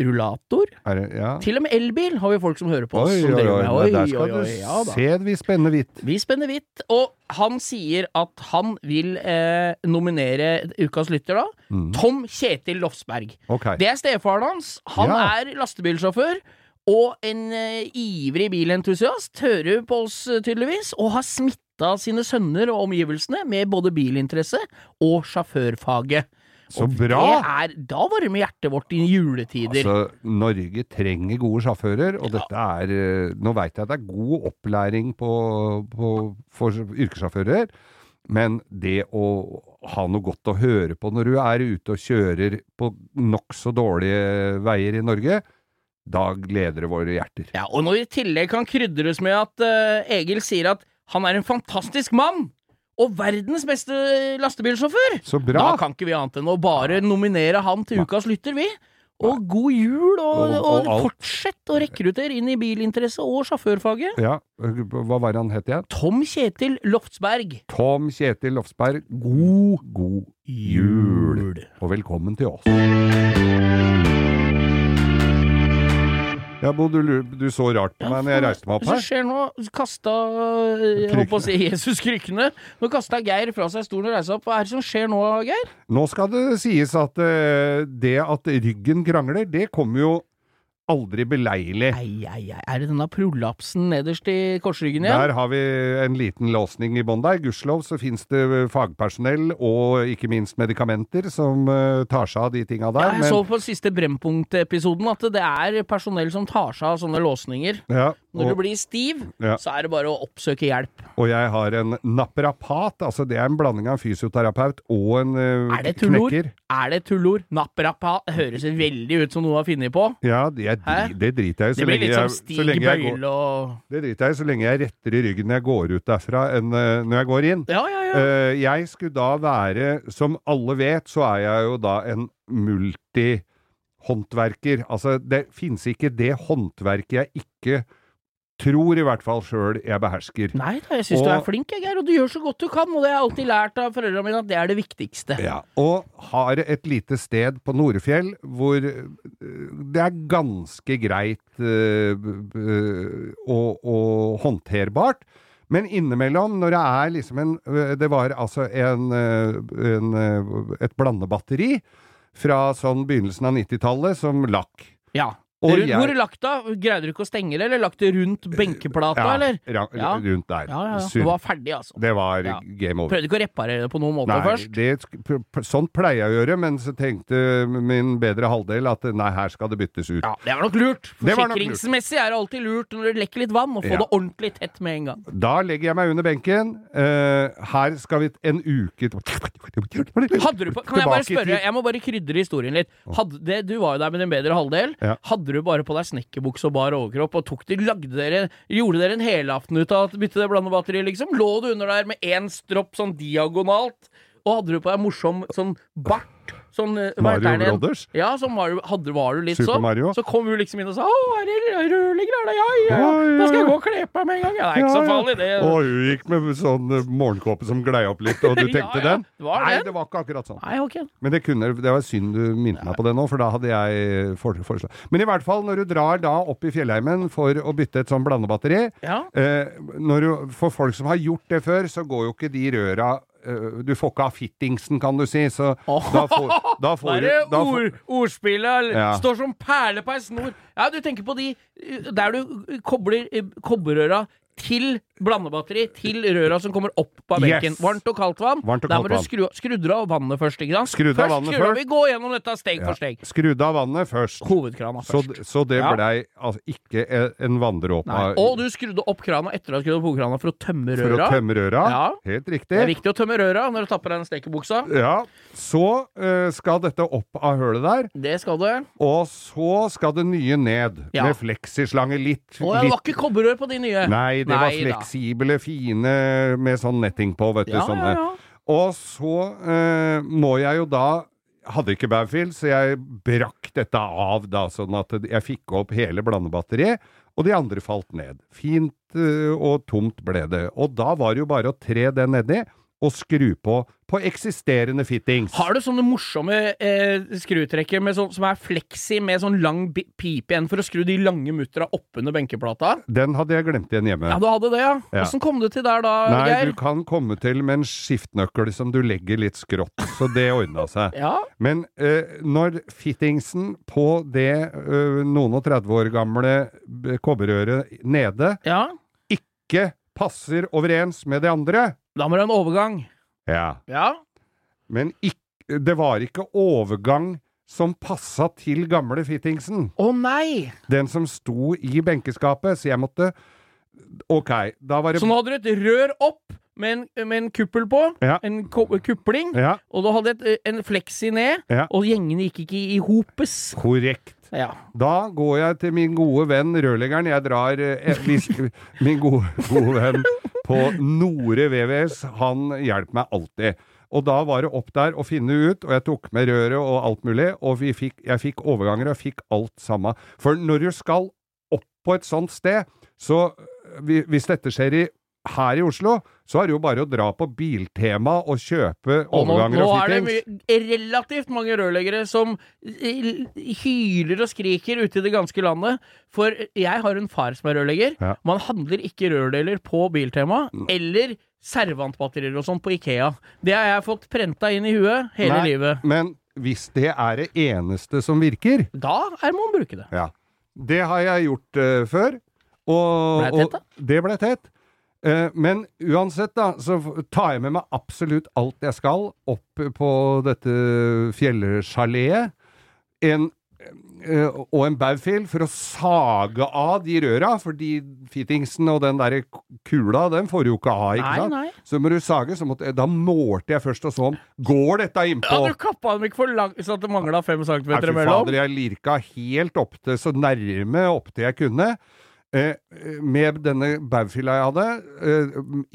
C: rullator.
B: Det, ja.
C: Til og med elbil har vi folk som hører på oss.
B: Oi,
C: som
B: oi, oi. Nei, Der
C: oi,
B: skal
C: oi, ja
B: du
C: da.
B: se vi spenner hvitt.
C: Vi spenner hvitt, og han sier at han vil eh, nominere ukas lytter, da.
B: Mm.
C: Tom Kjetil Lofsberg.
B: Okay.
C: Det er stefaren hans. Han
B: Ja.
C: er lastebilsjåfør. Og en eh, ivrig bilentusiast. Hører på oss eh, tydeligvis, og har smitta sine sønner og omgivelsene med både bilinteresse og sjåførfaget.
B: Så
C: Og
B: bra!
C: Det er, da varmer hjertet vårt i juletider.
B: Altså, Norge trenger gode sjåfører, og dette er eh, Nå veit jeg at det er god opplæring på, på, for yrkessjåfører. Men det å ha noe godt å høre på når du er ute og kjører på nokså dårlige veier i Norge, da gleder det våre hjerter.
C: Ja, og når i tillegg kan krydres med at uh, Egil sier at han er en fantastisk mann! Og verdens beste lastebilsjåfør!
B: Så bra.
C: Da kan ikke vi annet enn å bare nominere han til ukas lytter, vi. Og god jul, og,
B: Og-
C: og, fortsett å rekruttere inn i bilinteresse og sjåførfaget.
B: Ja, hva var det han het igjen?
C: Tom Kjetil Loftsberg.
B: Tom Kjetil Loftsberg, god, god jul! Og velkommen til oss. Ja, Bo, du, du så rart på meg når jeg reiste meg opp her.
C: Hva skjer nå? Kasta Jeg holdt på å si Jesus krykkene. Nå kasta Geir fra seg stolen og reiste opp. Hva er det som skjer nå, Geir?
B: Nå skal det sies at uh, det at ryggen krangler, det kommer jo aldri beleilig.
C: Ei, ei, ei. Er det denne prolapsen nederst i korsryggen igjen?
B: Der har vi en liten låsning i bånn der. Gudskjelov så finnes det fagpersonell og ikke minst medikamenter som eh, tar seg av de tinga
C: Ja,
B: der.
C: jeg så på siste Brennpunkt-episoden at det er personell som tar seg av sånne låsninger.
B: ja,
C: Når du blir stiv,
B: Ja.
C: så er det bare å oppsøke hjelp.
B: og jeg har en naprapat, altså det er en blanding av en fysioterapeut og en uh,
C: Er det
B: knekker.
C: Er det tullord? Naprapat høres veldig ut som noe du har funnet på.
B: Ja, det, jeg, det driter jeg i.
C: Det
B: så lenge jeg- så
C: Stig
B: lenge jeg går-
C: og
B: Det driter jeg i så lenge jeg retter i ryggen når jeg går ut derfra, enn uh, når jeg går inn.
C: Ja, ja, ja.
B: Uh, jeg skulle da være, som alle vet, så er jeg jo da en multihåndverker. Altså, det finnes ikke det håndverket jeg ikke tror i hvert fall sjøl jeg behersker.
C: Nei da, jeg syns du er flink, Geir, og du gjør så godt du kan. Og det har jeg alltid lært av foreldrene mine at det er det viktigste.
B: Ja, og har et lite sted på Norefjell hvor øh, det er ganske greit øh, øh, og, og håndterbart. Men innimellom, når det er liksom en øh, Det var altså en, øh, en et blandebatteri fra sånn begynnelsen av 90-tallet som lakk.
C: Ja. Rundt-
B: jeg-
C: Hvor lagt da? Greide du ikke å stenge det, eller lagt det rundt benkeplata, eller? Ja.
B: rundt der.
C: Ja, ja, ja. Det var ferdig, altså.
B: det var
C: Ja.
B: game over.
C: Prøvde ikke å reparere det på noen måte
B: Nei,
C: først?
B: det, sånt pleier jeg å gjøre, men så tenkte min bedre halvdel at nei, her skal det byttes ut.
C: Ja, det var nok lurt. Forsikringsmessig er det alltid lurt når det lekker litt vann, å få
B: Ja.
C: det ordentlig tett med en gang.
B: Da legger jeg meg under benken. Uh, her skal vi en uke
C: Hadde du på, kan jeg bare spørre, jeg må bare krydre historien litt. Hadde det, du var jo der med din bedre halvdel.
B: Ja.
C: Du bare på deg snekkerbukse og bar overkropp, og tok de, dere, gjorde dere en helaften ut av å bytte det blandebatteriet, liksom? Lå du under der med én stropp sånn diagonalt, og hadde du på deg morsom sånn bart? Sånn, eh,
B: Mario? Brothers?
C: Ja, så Mario, hadde, var du litt
B: Super
C: sånn.
B: Mario?
C: Så kom hun liksom inn og sa 'Å, er det rørlegger, er? Ja, ja, ja.
B: Ja, ja,
C: Da skal jeg gå og kle på meg med en gang. Ja, det er ikke så farlig, det.
B: Og hun gikk med sånn eh, morgenkåpe som glei opp litt, og du tenkte
C: ja.
B: den?
C: Det var
B: Nei, det var ikke akkurat sånn.
C: Nei, ok.
B: Men det, kunne, det var synd du minte meg på det nå, for da hadde jeg foreslått. Men i hvert fall, når du drar da opp i fjellheimen for å bytte et sånn blandebatteri
C: Ja.
B: eh, du, For folk som har gjort det før, så går jo ikke de røra eh, Du får ikke av fittingsen, kan du si, så da får, da får
C: Da er
B: du da får-
C: ord, ordspillet
B: Ja.
C: står som perle på ei snor. Ja, du tenker på de uh, der du kobler uh, kobberrøra til blandebatteri, til røra som kommer opp av benken.
B: Yes.
C: Varmt og kaldt vann.
B: Varmt og
C: Der må du skru, skru av vannet først, ikke sant?
B: Skrudd av vannet
C: skru av-
B: først.
C: Vi går gjennom dette steg
B: Ja.
C: for steg.
B: Skrudd av vannet først.
C: Hovedkrana først.
B: så det
C: Ja.
B: blei altså ikke en- en vanndråpe.
C: Og du skrudde opp krana etter å ha skrudd opp hovedkrana for å tømme
B: for å
C: røra.
B: tømme røra.
C: Ja.
B: Helt
C: Det er viktig å tømme røra når du tapper deg den stekebuksa.
B: Ja, Så eh, skal dette opp av hølet der,
C: Det skal du.
B: og så skal det nye ned. Med fleksislange litt,
C: Å, det var ikke kobberrør på de nye.
B: Nei, det var
C: da.
B: fleksible, fine med sånn netting på, vet du.
C: Ja,
B: sånne.
C: ja, ja.
B: Og så eh, må jeg jo da hadde ikke Baufield, så jeg brakk dette av da, sånn at jeg fikk opp hele blandebatteriet, og de andre falt ned. Fint eh, og tomt ble det. Og da var det jo bare å tre det nedi, og skru på på eksisterende fittings.
C: Har du sånne morsomme eh, skrutrekker med sånn, som er fleksi med sånn lang pipe igjen for å skru de lange muttera oppunder benkeplata?
B: Den hadde jeg glemt igjen hjemme.
C: Ja, du hadde det, ja.
B: Ja.
C: Åssen kom du til der da,
B: Nei,
C: Geir?
B: du kan komme til med en skiftnøkkel som du legger litt skrått, så det ordna seg.
C: Ja,
B: Men eh, når fittingsen på det eh, noen og 30 år gamle kobberøret kobberrøret nede
C: ja.
B: ikke passer overens med det andre
C: Da må det en overgang.
B: Ja.
C: Ja.
B: Men ikk- det var ikke overgang som passa til gamle fittingsen.
C: Å nei!
B: Den som sto i benkeskapet, så jeg måtte Ok, da var det
C: Så nå hadde du et rør opp med en, med en kuppel på.
B: Ja.
C: En kupling.
B: Ja,
C: Og du hadde et, en fleksi ned,
B: Ja.
C: og gjengene gikk ikke i hopes.
B: korrekt.
C: Ja.
B: Da går jeg til min gode venn rørleggeren. Jeg drar eh, hvis, Min gode, gode venn på Nore VVS, han hjelper meg alltid. Og da var det opp der å finne ut, og jeg tok med røret og alt mulig, og fikk, jeg fikk overganger og fikk alt samme. For når du skal opp på et sånt sted, så vi- hvis dette skjer i her i Oslo, så er det jo bare å dra på Biltema og kjøpe
C: Og nå, nå er det relativt mange rørleggere som eh, hyler og skriker ute i det ganske landet. For jeg har en far som er rørlegger.
B: Ja.
C: Man handler ikke rørdeler på Biltema, eller servantbatterier og sånn på Ikea. Det har jeg fått prenta inn i huet hele
B: Nei,
C: livet.
B: Men hvis det er det eneste som virker,
C: Da er man bruke det.
B: Ja. Det har jeg gjort uh, før. Og,
C: Ble det tett, da?
B: og det ble tett. Eh, men uansett, da, så tar jeg med meg absolutt alt jeg skal opp på dette fjellsjaleet. En eh, og en baufil for å sage av de røra, for de fittingsen og den der kula, den får du jo ikke av, ikke
C: Nei,
B: sant?
C: nei.
B: Så må du sage, så måtte, da målte jeg først og så om Går dette innpå?
C: Ja, du kappa dem ikke for langt så det mangla fem
B: Nei,
C: centimeter
B: fy fader, jeg lirka helt opp til, så nærme opp til jeg kunne. Eh, med denne baugfilla jeg hadde, eh,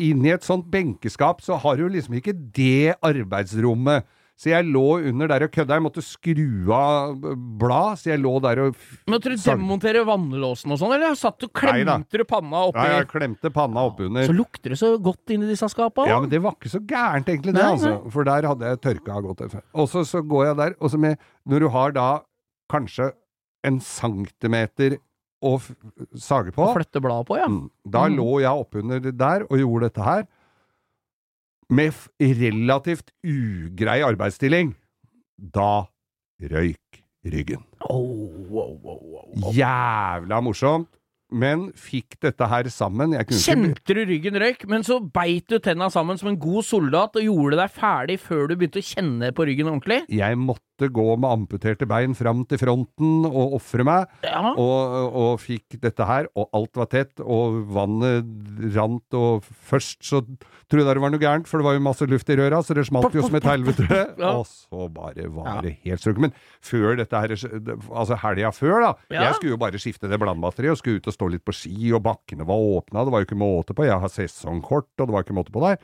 B: inni et sånt benkeskap, så har du liksom ikke det arbeidsrommet. Så jeg lå under der og kødda. Jeg måtte skru av blad, så jeg lå der og
C: Måtte du demontere vannlåsen og sånn, eller satt du klemte du panna oppi?
B: Ja, jeg klemte panna oppunder.
C: Så lukter det så godt inni disse skapa.
B: Ja, men det var ikke så gærent, egentlig, det,
C: Nei,
B: altså. For der hadde jeg tørka godt. Og så, så går jeg der, og så med Når du har da kanskje en centimeter f- sage på
C: Og flytte bladet på, ja.
B: Mm. Da
C: Mm.
B: lå jeg oppunder der og gjorde dette her, med relativt ugrei arbeidsstilling. Da røyk ryggen.
C: Oh, wow, wow, wow.
B: Jævla morsomt, men fikk dette her sammen.
C: Kjente du ryggen røyk, men så beit du tenna sammen som en god soldat og gjorde deg ferdig før du begynte å kjenne på ryggen ordentlig?
B: Jeg måtte gå med amputerte bein fram til fronten og ofre meg,
C: Ja.
B: og, og fikk dette her, og alt var tett, og vannet rant, og først så trodde jeg det var noe gærent, for det var jo masse luft i røra, så det smalt jo som et helvete.
C: Ja.
B: Og så bare var det helt strøket. Men før dette her, altså helga før da, jeg skulle jo bare skifte det blandbatteriet, og skulle ut og stå litt på ski, og bakkene var åpna, det var jo ikke måte på, jeg har sesongkort, og det var ikke måte på der.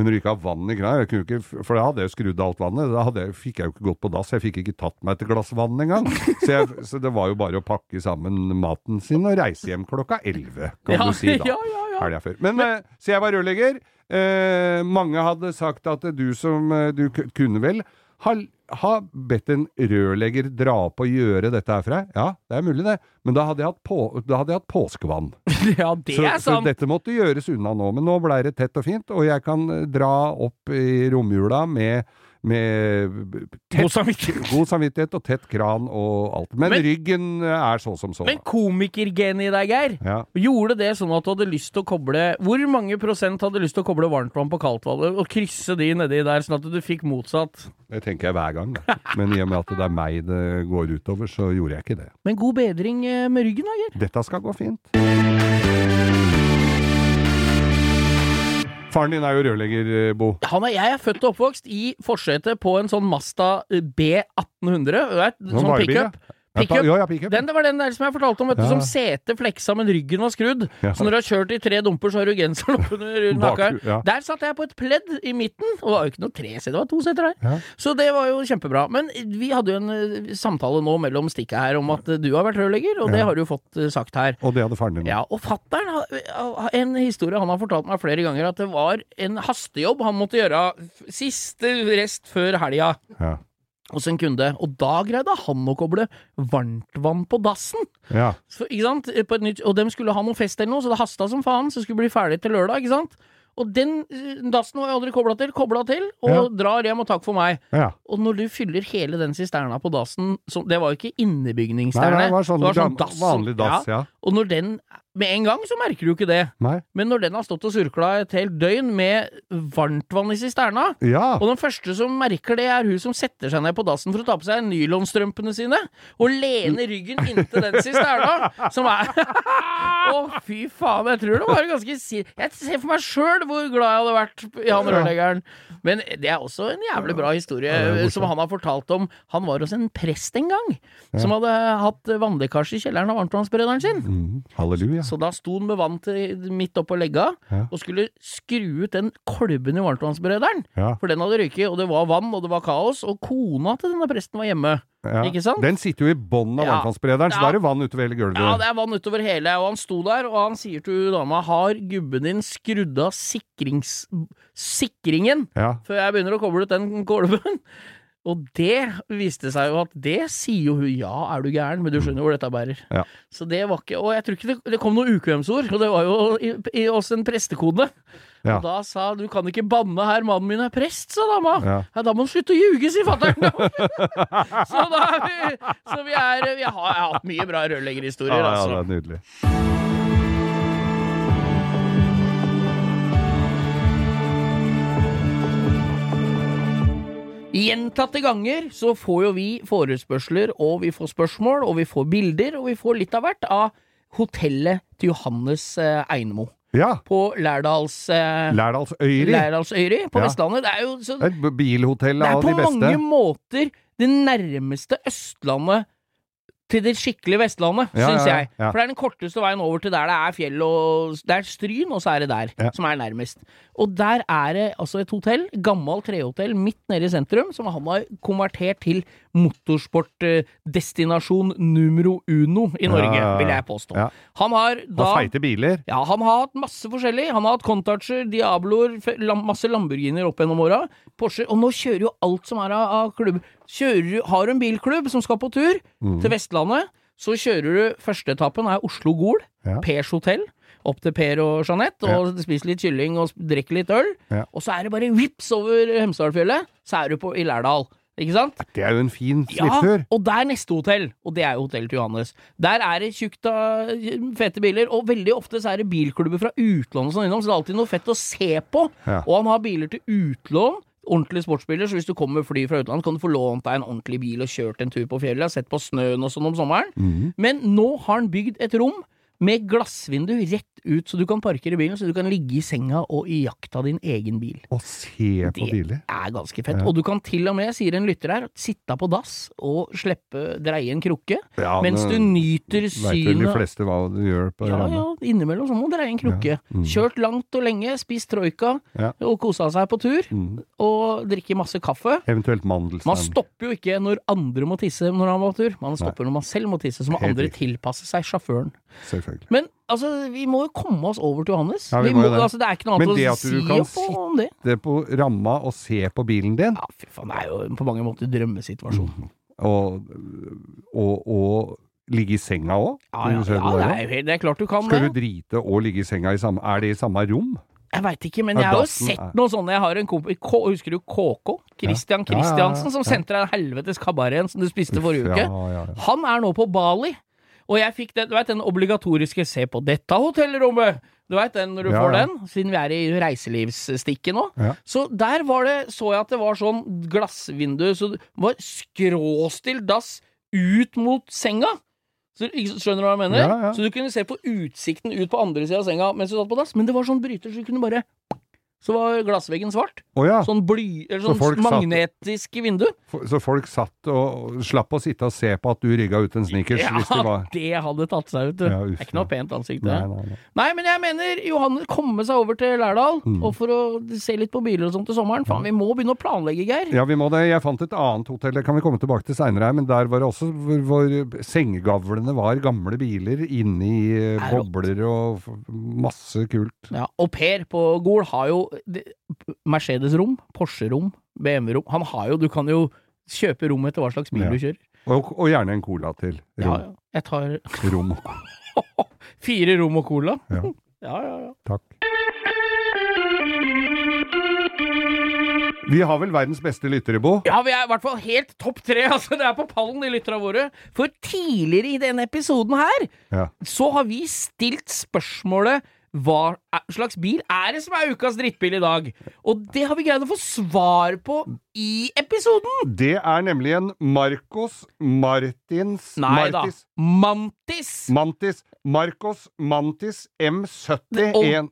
B: Men når du ikke har vann i krana, for da hadde jeg skrudd alt vannet, da jeg, fikk jeg jo ikke gått på dass, jeg fikk ikke tatt meg et glass vann engang. Så, jeg, så det var jo bare å pakke sammen maten sin og reise hjem klokka elleve, kan
C: Ja,
B: du si da.
C: ja, ja, ja.
B: Helga før. Men, eh, så jeg var rørlegger. Eh, mange hadde sagt at du som eh, Du kunne vel ha, ha bedt en rørlegger dra opp og gjøre dette her for deg? Ja, det er mulig det. Men da hadde jeg hatt, på, hadde jeg hatt påskevann.
C: ja, det
B: Så,
C: er
B: så dette måtte gjøres unna nå, men nå blei det tett og fint, og jeg kan eh, dra opp i romjula med, med tett,
C: God samvittighet.
B: god samvittighet og tett kran og alt. Men,
C: Men-
B: ryggen er så som så.
C: Men komikergenet i deg, Geir,
B: Ja.
C: gjorde det sånn at du hadde lyst til å koble Hvor mange prosent hadde lyst til å koble varmtvann på kaldtvannet og krysse de nedi der, sånn at du fikk motsatt?
B: Det tenker jeg hver gang, da. Men i og med at det er meg det går utover, så gjorde jeg ikke det.
C: Men god bedring eh, med ryggen, da, Geir.
B: Dette skal gå fint. Faren din er jo rørlegger, eh, Bo.
C: Han er, jeg er født og oppvokst i forsetet på en sånn Mazda eh, B1800.
B: Sånn
C: sånn pickup.
B: Ja,
C: Pickup.
B: ja, ja, pick
C: Den, det var den der som jeg fortalte om, vet du,
B: Ja.
C: som setet fleksa, men ryggen var skrudd. Så når du har kjørt i tre dumper, så har du genseren oppunder
B: ja.
C: Der satt jeg på et pledd i midten, og det var jo ikke noe tre seter, det var to seter der. Så det var jo kjempebra. Men vi hadde jo en eh, samtale nå mellom stikka her om at eh, du har vært rørlegger, og det har du jo fått eh, sagt her.
B: Og det hadde faren din.
C: Ja, og fattern har en historie han har fortalt meg flere ganger, at det var en hastejobb han måtte gjøre siste rest før helga
B: Ja.
C: Hos en kunde, og da greide han å koble varmtvann på dassen.
B: ja.
C: Så, ikke sant? På et nytt, og de skulle ha noe fest eller noe, så det hasta som faen, så det skulle bli ferdig til lørdag, ikke sant? Og den eh, dassen var jeg aldri kobla til, kobla til, og
B: Ja.
C: drar hjem og takk for meg.
B: ja.
C: Og når du fyller hele den sisterna på dassen, så, det var jo ikke
B: innebygningsstjerne.
C: Det
B: var sånn, det var sånn, dassen,
C: dass
B: vanlig dass, ja.
C: Og når den Med en gang så merker du ikke det.
B: Nei.
C: Men når den har stått og surkla et helt døgn med varmtvann i sisterna
B: Ja.
C: og den første som merker det, er hun som setter seg ned på dassen for å ta på seg nylonstrømpene sine, og lener ryggen inntil den sisterna, som er Å, fy faen, jeg tror det var ganske. Jeg ser for meg sjøl hvor glad jeg hadde vært i han rørleggeren. Men det er også en jævlig bra historie
B: Ja,
C: som han har fortalt om. Han var hos en prest en gang, som hadde hatt vannlekkasje i kjelleren av varmtvannsberederen sin.
B: Mm, halleluja.
C: Så da sto han med vann til, midt oppå legga,
B: Ja.
C: og skulle skru ut den kolben i varmtvannsberederen.
B: Ja.
C: For den hadde røyket, og det var vann, og det var kaos, og kona til denne presten var hjemme.
B: Ja.
C: Ikke sant?
B: Den sitter jo i bånn av
C: Ja.
B: varmtvannsberederen, så da er det vann utover hele gulvet.
C: Ja, det er vann utover hele, og han sto der, og han sier til dama, har gubben din skrudd av sikrings... sikringen før jeg begynner å koble ut den kolben? Og det viste seg jo at det sier jo hun ja, er du gæren, men du skjønner hvor dette bærer.
B: Ja.
C: Så det var ikke Og jeg tror ikke det, det kom noen ukvemsord, og det var jo i, i oss en prestekode.
B: Ja.
C: Og da sa du kan ikke banne her, mannen min er prest, sa dama.
B: Ja.
C: Ja, da må han slutte å ljuge, sier fatter'n. så da er vi Så vi er Vi har, jeg har hatt mye bra
B: Ja,
C: rørleggerhistorier,
B: ja,
C: altså.
B: det er nydelig.
C: Gjentatte ganger så får jo vi forespørsler, og vi får spørsmål, og vi får bilder, og vi får litt av hvert av hotellet til Johannes eh, Einemo.
B: Ja.
C: På Lærdals eh,
B: Lærdalsøyri.
C: Lærdalsøyri på
B: Ja.
C: Vestlandet. Det er jo så,
B: Det er de beste.
C: det er på mange måter det nærmeste Østlandet til det skikkelige Vestlandet,
B: Ja,
C: syns
B: jeg. ja, ja.
C: For det er den korteste veien over til der det er fjell og Det er Stryn, og så er det der,
B: Ja.
C: som er nærmest. Og der er det altså et hotell, gammelt trehotell midt nede i sentrum, som han har konvertert til motorsportdestinasjon numero uno i Norge,
B: Ja, ja, ja.
C: vil jeg påstå.
B: Ja.
C: Han har da
B: Og feite biler.
C: ja, han har hatt masse forskjellig. Han har hatt Contarcher, Diabloer, masse Lamborghinier opp gjennom åra. Porsche. Og nå kjører jo alt som er av, av klubb. Kjører, har du en bilklubb som skal på tur
B: Mm.
C: til Vestlandet, så kjører du Første etappen er Oslo-Gol,
B: Ja.
C: Pers hotell. Opp til Per og Jeanette, og spiser litt kylling og drikker litt øl.
B: Ja.
C: Og så er det bare vips over Hemsedalfjellet, så er du på, i Lærdal. Ikke sant?
B: Det er jo en fin
C: Ja,
B: svipptur.
C: og der neste hotell, og det er jo hotellet til Johannes. Der er det tjukt av fete biler, og veldig ofte så er det bilklubber fra utlandet som innom, så det er alltid noe fett å se på.
B: Ja.
C: Og han har biler til utlån. Ordentlige sportsbiler, så hvis du kommer med fly fra utlandet, kan du få lånt deg en ordentlig bil og kjørt en tur på fjellet, sett på snøen og sånn om sommeren.
B: Mm.
C: Men nå har han bygd et rom med glassvindu rett ut, så du kan parkere bilen, så du kan ligge i senga og iaktta din egen bil.
B: Og se på
C: Det
B: biler.
C: er ganske fett. Og du kan til og med, sier en lytter her, sitte på dass og slippe dreie en krukke,
B: Ja,
C: mens du nyter
B: Veit vel de fleste hva du gjør på
C: ja, ja, innimellom så må du dreie en krukke.
B: Ja, mm.
C: Kjørt langt og lenge, spist troika
B: Ja.
C: og kosa seg på tur,
B: Mm.
C: og drikke masse kaffe.
B: Eventuelt
C: Man stopper jo ikke når andre må tisse når han var på tur, man stopper når man selv må tisse, så må
B: Helt
C: andre tilpasse seg sjåføren.
B: Selvfølgelig.
C: Men altså, vi må jo komme oss over til Johannes.
B: Ja, vi
C: vi
B: må det.
C: altså, det er ikke noe annet
B: det
C: å
B: at du
C: om
B: kan
C: Men
B: sitte-
C: at du
B: kan sitte på ramma og se på bilen din,
C: Ja, fy faen, det er jo på mange måter drømmesituasjon.
B: og, og, og ligge i senga òg.
C: Ja, ja, ja, det er jo helt, det er klart du kan
B: Skal
C: det.
B: du drite og ligge i senga i samme Er det i samme rom?
C: Jeg veit ikke, men jeg har jo sett noe sånne. Jeg har en kompis Husker du KK? Christian Christiansen, som sendte deg den helvetes kabareten som du spiste forrige uke. Han er nå på Bali. Og jeg fikk den, du vet, den obligatoriske 'se på dette hotellrommet'. Du veit den når du
B: Ja,
C: får den, siden vi er i reiselivsstikket nå.
B: Ja.
C: Så der var det, så jeg at det var sånn glassvindu, så det var skråstilt dass ut mot senga. Så, skjønner du hva jeg mener?
B: Ja.
C: Så du kunne se på utsikten ut på andre sida av senga mens du satt på dass, men det var sånn bryter, så du kunne bare Så var glassveggen svart.
B: Oh, ja.
C: Sånn bly... Eller
B: Så
C: sånn
B: folk satt-
C: magnetisk vindu.
B: For- Så folk satt og slapp å sitte og se på at du rygga ut en sneakers
C: Ja,
B: hvis det var
C: det hadde tatt seg ut, du.
B: Ja, uff,
C: det er ikke noe pent ansikt, det.
B: Nei, nei, nei.
C: Nei, men jeg mener Johanne komme seg over til Lærdal,
B: Mm.
C: og for å se litt på biler og sånt til sommeren. Faen, vi må begynne å planlegge, Geir.
B: Ja, vi må det. Jeg fant et annet hotell, det kan vi komme tilbake til seinere her, men der var det også hvor, hvor sengegavlene var gamle biler inni eh,
C: Er
B: bobler og masse kult.
C: Ja, og Per på Gol har jo Mercedes-rom, Porsche-rom, BMW-rom. Han har jo Du kan jo kjøpe rom etter hva slags bil
B: Ja.
C: du kjører.
B: Og, og gjerne en cola til.
C: Ja,
B: Rom.
C: ja. Jeg tar
B: Rom.
C: fire rom og cola.
B: Ja.
C: Ja, ja, ja.
B: Takk. Vi har vel verdens beste lyttere, Bo?
C: Ja, vi er i hvert fall helt topp tre. Altså, det er på pallen, de lytterne våre. For tidligere i denne episoden her,
B: Ja.
C: så har vi stilt spørsmålet hva slags bil er det som er ukas drittbil i dag? Og det har vi greid å få svar på i episoden!
B: Det er nemlig en Marcos Martins
C: Nei da. Mantis!
B: Mantis Marcos Mantis M71.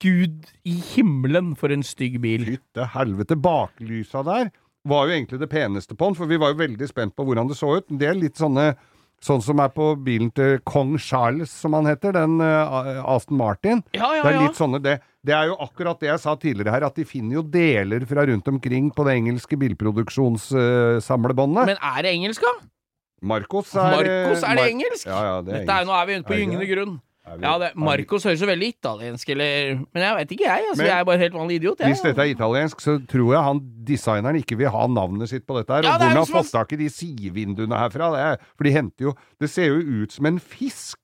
C: Gud i himmelen, for en stygg bil.
B: Fytte helvete, baklysa der var jo egentlig det peneste på den, for vi var jo veldig spent på hvordan det så ut. Det er litt sånne Sånn som er på bilen til kong Charles, som han heter, den uh, Aston Martin.
C: Ja, ja,
B: Det er litt sånne, det, det er jo akkurat det jeg sa tidligere her, at de finner jo deler fra rundt omkring på det engelske bilproduksjonssamlebåndet.
C: Men er det engelsk, da?
B: Marcos er
C: Marcos, er det
B: Mar-
C: engelsk?
B: Ja, ja, det er
C: Dette er, nå er vi inne på gyngende grunn.
B: Vi-
C: Ja, det, Marcos høres jo veldig italiensk, eller Men jeg vet ikke, jeg. Altså,
B: Men-
C: jeg er bare helt vanlig idiot. Jeg,
B: Hvis dette er italiensk, så tror jeg han designeren ikke vil ha navnet sitt på dette her.
C: Ja,
B: og
C: det
B: hvor han
C: jo
B: har fått tak i de sidevinduene herfra. Det er, for de henter jo Det ser jo ut som en fisk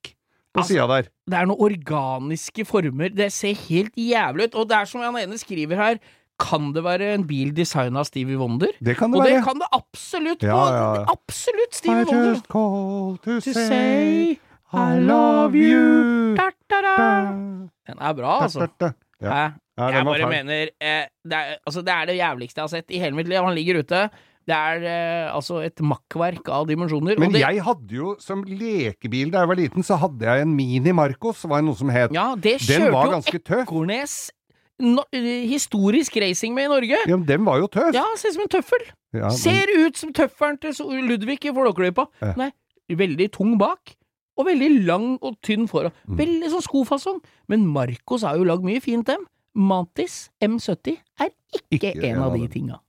B: på
C: Altså,
B: sida der.
C: Det er noen organiske former. Det ser helt jævlig ut. Og det er som han ene skriver her, kan det være en bil designa av Stevie Wonder?
B: Det kan det
C: Og det kan det absolutt.
B: Ja, ja, ja.
C: Absolutt Stevie
B: I just call to,
C: To
B: say,
C: say
B: I love you.
C: Da, da, da. Den er bra, altså.
B: da, da. Ja.
C: Hæ?
B: Ja,
C: jeg bare
B: feil.
C: mener eh, det, er, altså, det er det jævligste jeg har sett i hele mitt liv. Han ligger ute. Det er eh, altså et makkverk av dimensjoner.
B: Men
C: og det,
B: jeg hadde jo som lekebil da jeg var liten, så hadde jeg en Mini Marcos, var det noe som het.
C: ja, det
B: Den var ganske tøff.
C: Ekornes no, eh, historisk racing med i Norge.
B: Ja, men den var jo tøff.
C: Ja, ser ut som en tøffel.
B: Ja, men-
C: Ser ut som tøffelen til Ludvig i Flåklypa.
B: Ja.
C: Nei, veldig tung bak. Og veldig lang og tynn foran.
B: Mm.
C: Veldig sånn skofasong. Men Marcos har jo lagd mye fint, dem. Mantis M70 er ikke,
B: Ikke
C: en av de tinga.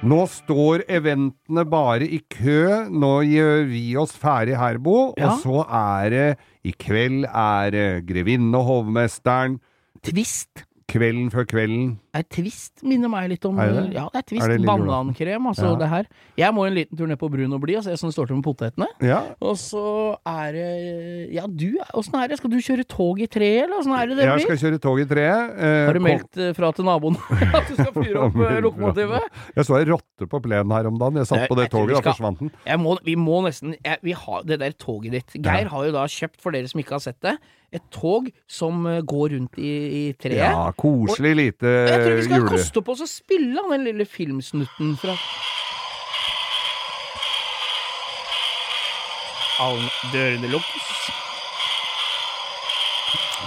B: Nå står eventene bare i kø. Nå gjør vi oss ferdig her, Bo.
C: Ja.
B: Og så er det I kveld er det Grevinne og hovmesteren.
C: Twist.
B: Kvelden før kvelden.
C: Er Twist minner meg litt om
B: Er det?
C: Ja, det er Twist.
B: Er det
C: Banankrem, altså
B: Ja.
C: det her. Jeg må en liten tur ned på Brun og Blid og se åssen det står til med potetene.
B: Ja.
C: Og så er det Ja, du, åssen er det? Skal du kjøre tog i tre, eller åssen er det det
B: Jeg skal kjøre tog i treet. Eh,
C: Har du meldt eh, fra til naboen at du skal fyre opp eh, lokomotivet?
B: Jeg så ei rotte på plenen her om dagen. Jeg satt på det
C: jeg
B: toget, da forsvant den.
C: Må, vi må nesten jeg, Vi har det der toget ditt. Geir
B: Ja.
C: har jo da kjøpt, for dere som ikke har sett det, et tog som eh, går rundt i, i treet.
B: Ja, koselig lite
C: Og jeg tror vi skal
B: jule...
C: koste på oss å spille den lille filmsnutten fra Alle dørene lukkes.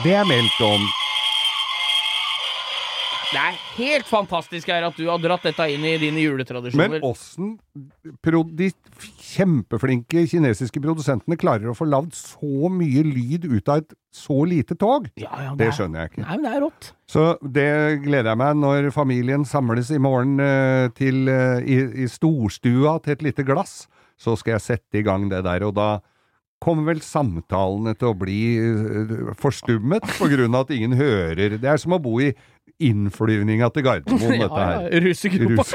B: Det er meldt om.
C: Det er helt fantastisk her at du har dratt dette inn i dine
B: Men
C: juletradisjoner.
B: åssen pro- de kjempeflinke kinesiske produsentene klarer å få lagd så mye lyd ut av et så lite tog,
C: ja, ja,
B: det
C: er-
B: skjønner jeg ikke.
C: Nei, men det er rått.
B: Så det gleder jeg meg når familien samles i morgen eh, til, eh, i, i storstua til et lite glass. Så skal jeg sette i gang det der, og da kommer vel samtalene til å bli eh, forstummet på grunn av at ingen hører. Det er som å bo i innflyvninga til Gardermoen, dette her.
C: ja, russegropa.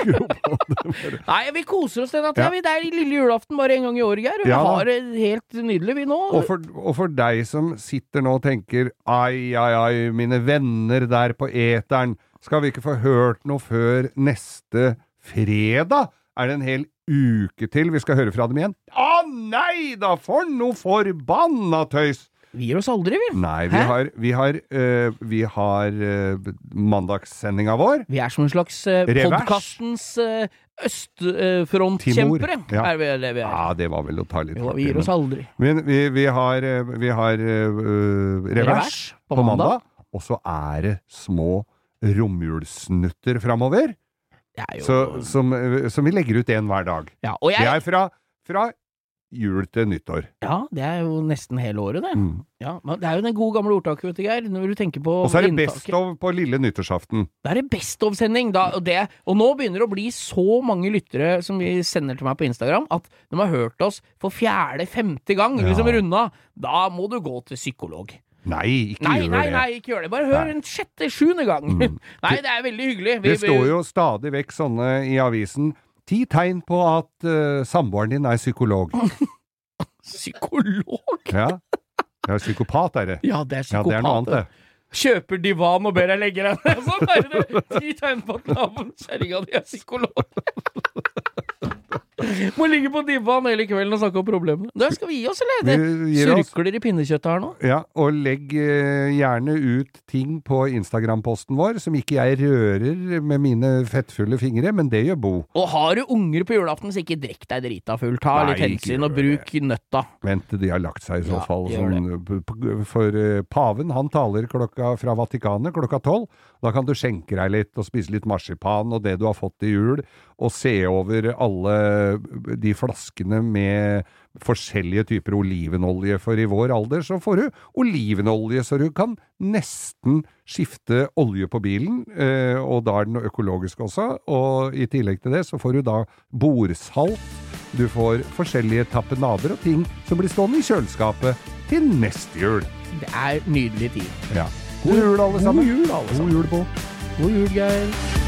C: Nei, vi koser oss den natta.
B: Ja.
C: Det er lille julaften bare en gang i året, Geir. Vi
B: Ja.
C: har det helt nydelig, vi nå.
B: Og for, og for deg som sitter nå og tenker ai, ai, ai, mine venner der på eteren, skal vi ikke få hørt noe før neste fredag? Er det en hel uke til vi skal høre fra dem igjen? Å nei da, for noe forbanna tøys!
C: Vi gir oss aldri, vi.
B: Nei, vi
C: Hæ?
B: har, vi har, øh, vi har øh, mandagssendinga vår.
C: Vi er som en slags uh,
B: Revers.
C: podkastens uh, østfrontkjempere.
B: Timor, ja.
C: Er vi det vi er?
B: Ja, det var vel å ta litt
C: Jo, vi gir oss aldri.
B: Men vi, vi har, vi har øh, revers,
C: Revers på
B: på
C: mandag.
B: mandag, og så er det små romjulssnutter framover.
C: Er jo
B: som, som vi legger ut en hver dag.
C: ja, og
B: Det er fra, fra jul til nyttår.
C: ja, det er jo nesten hele året, det.
B: Mm.
C: Ja, men det er jo den gode gamle ordtaket, vet du, Geir. Når du tenker på
B: Og så er det
C: inntaket.
B: Best of på lille nyttårsaften.
C: Da er det Best of-sending. Og, og nå begynner det å bli så mange lyttere som vi sender til meg på Instagram, at de har hørt oss for fjerde-femte gang,
B: Ja.
C: liksom runda. Da må du gå til psykolog.
B: Nei, ikke
C: Nei,
B: gjør
C: nei,
B: det.
C: nei, ikke gjør det. Bare hør
B: Nei.
C: en sjette-sjuende gang.
B: Mm.
C: nei, det er veldig hyggelig. Vi-
B: Det står jo stadig vekk sånne i avisen. Ti tegn på at uh, samboeren din er psykolog.
C: Psykolog?
B: Ja. ja psykopat er det.
C: Ja, det er psykopat.
B: Ja, det er noe annet, det.
C: Kjøper divan og ber deg legge deg ned. Sånn er det ti tegn på at naboen kjerringa di er psykolog. Må ligge på divaen hele kvelden og snakke om problemene. Da skal vi gi oss, eller? Det surkler i pinnekjøttet her nå.
B: Ja, og legg eh, gjerne ut ting på Instagram-posten vår som ikke jeg rører med mine fettfulle fingre, men det gjør Bo.
C: Og har du unger på julaften, så ikke drikk deg drita full. Ta
B: Nei,
C: litt hensyn og
B: bruk
C: bruk nøtta.
B: Vent til de har lagt seg i så
C: Ja,
B: fall. Sånn, for eh, paven han taler klokka fra Vatikanet klokka tolv. Da kan du skjenke deg litt og spise litt marsipan og det du har fått i jul, og se over alle de flaskene med forskjellige typer olivenolje. For i vår alder så får du olivenolje, så du kan nesten skifte olje på bilen, eh, og da er den økologisk også. Og i tillegg til det så får du da bordsalt. Du får forskjellige tapenader og ting som blir stående i kjøleskapet til neste jul.
C: Det er nydelig tid.
B: Ja. God jul, alle sammen.
C: God jul, alle sammen.
B: God jul, Bo.
C: God jul, Geir.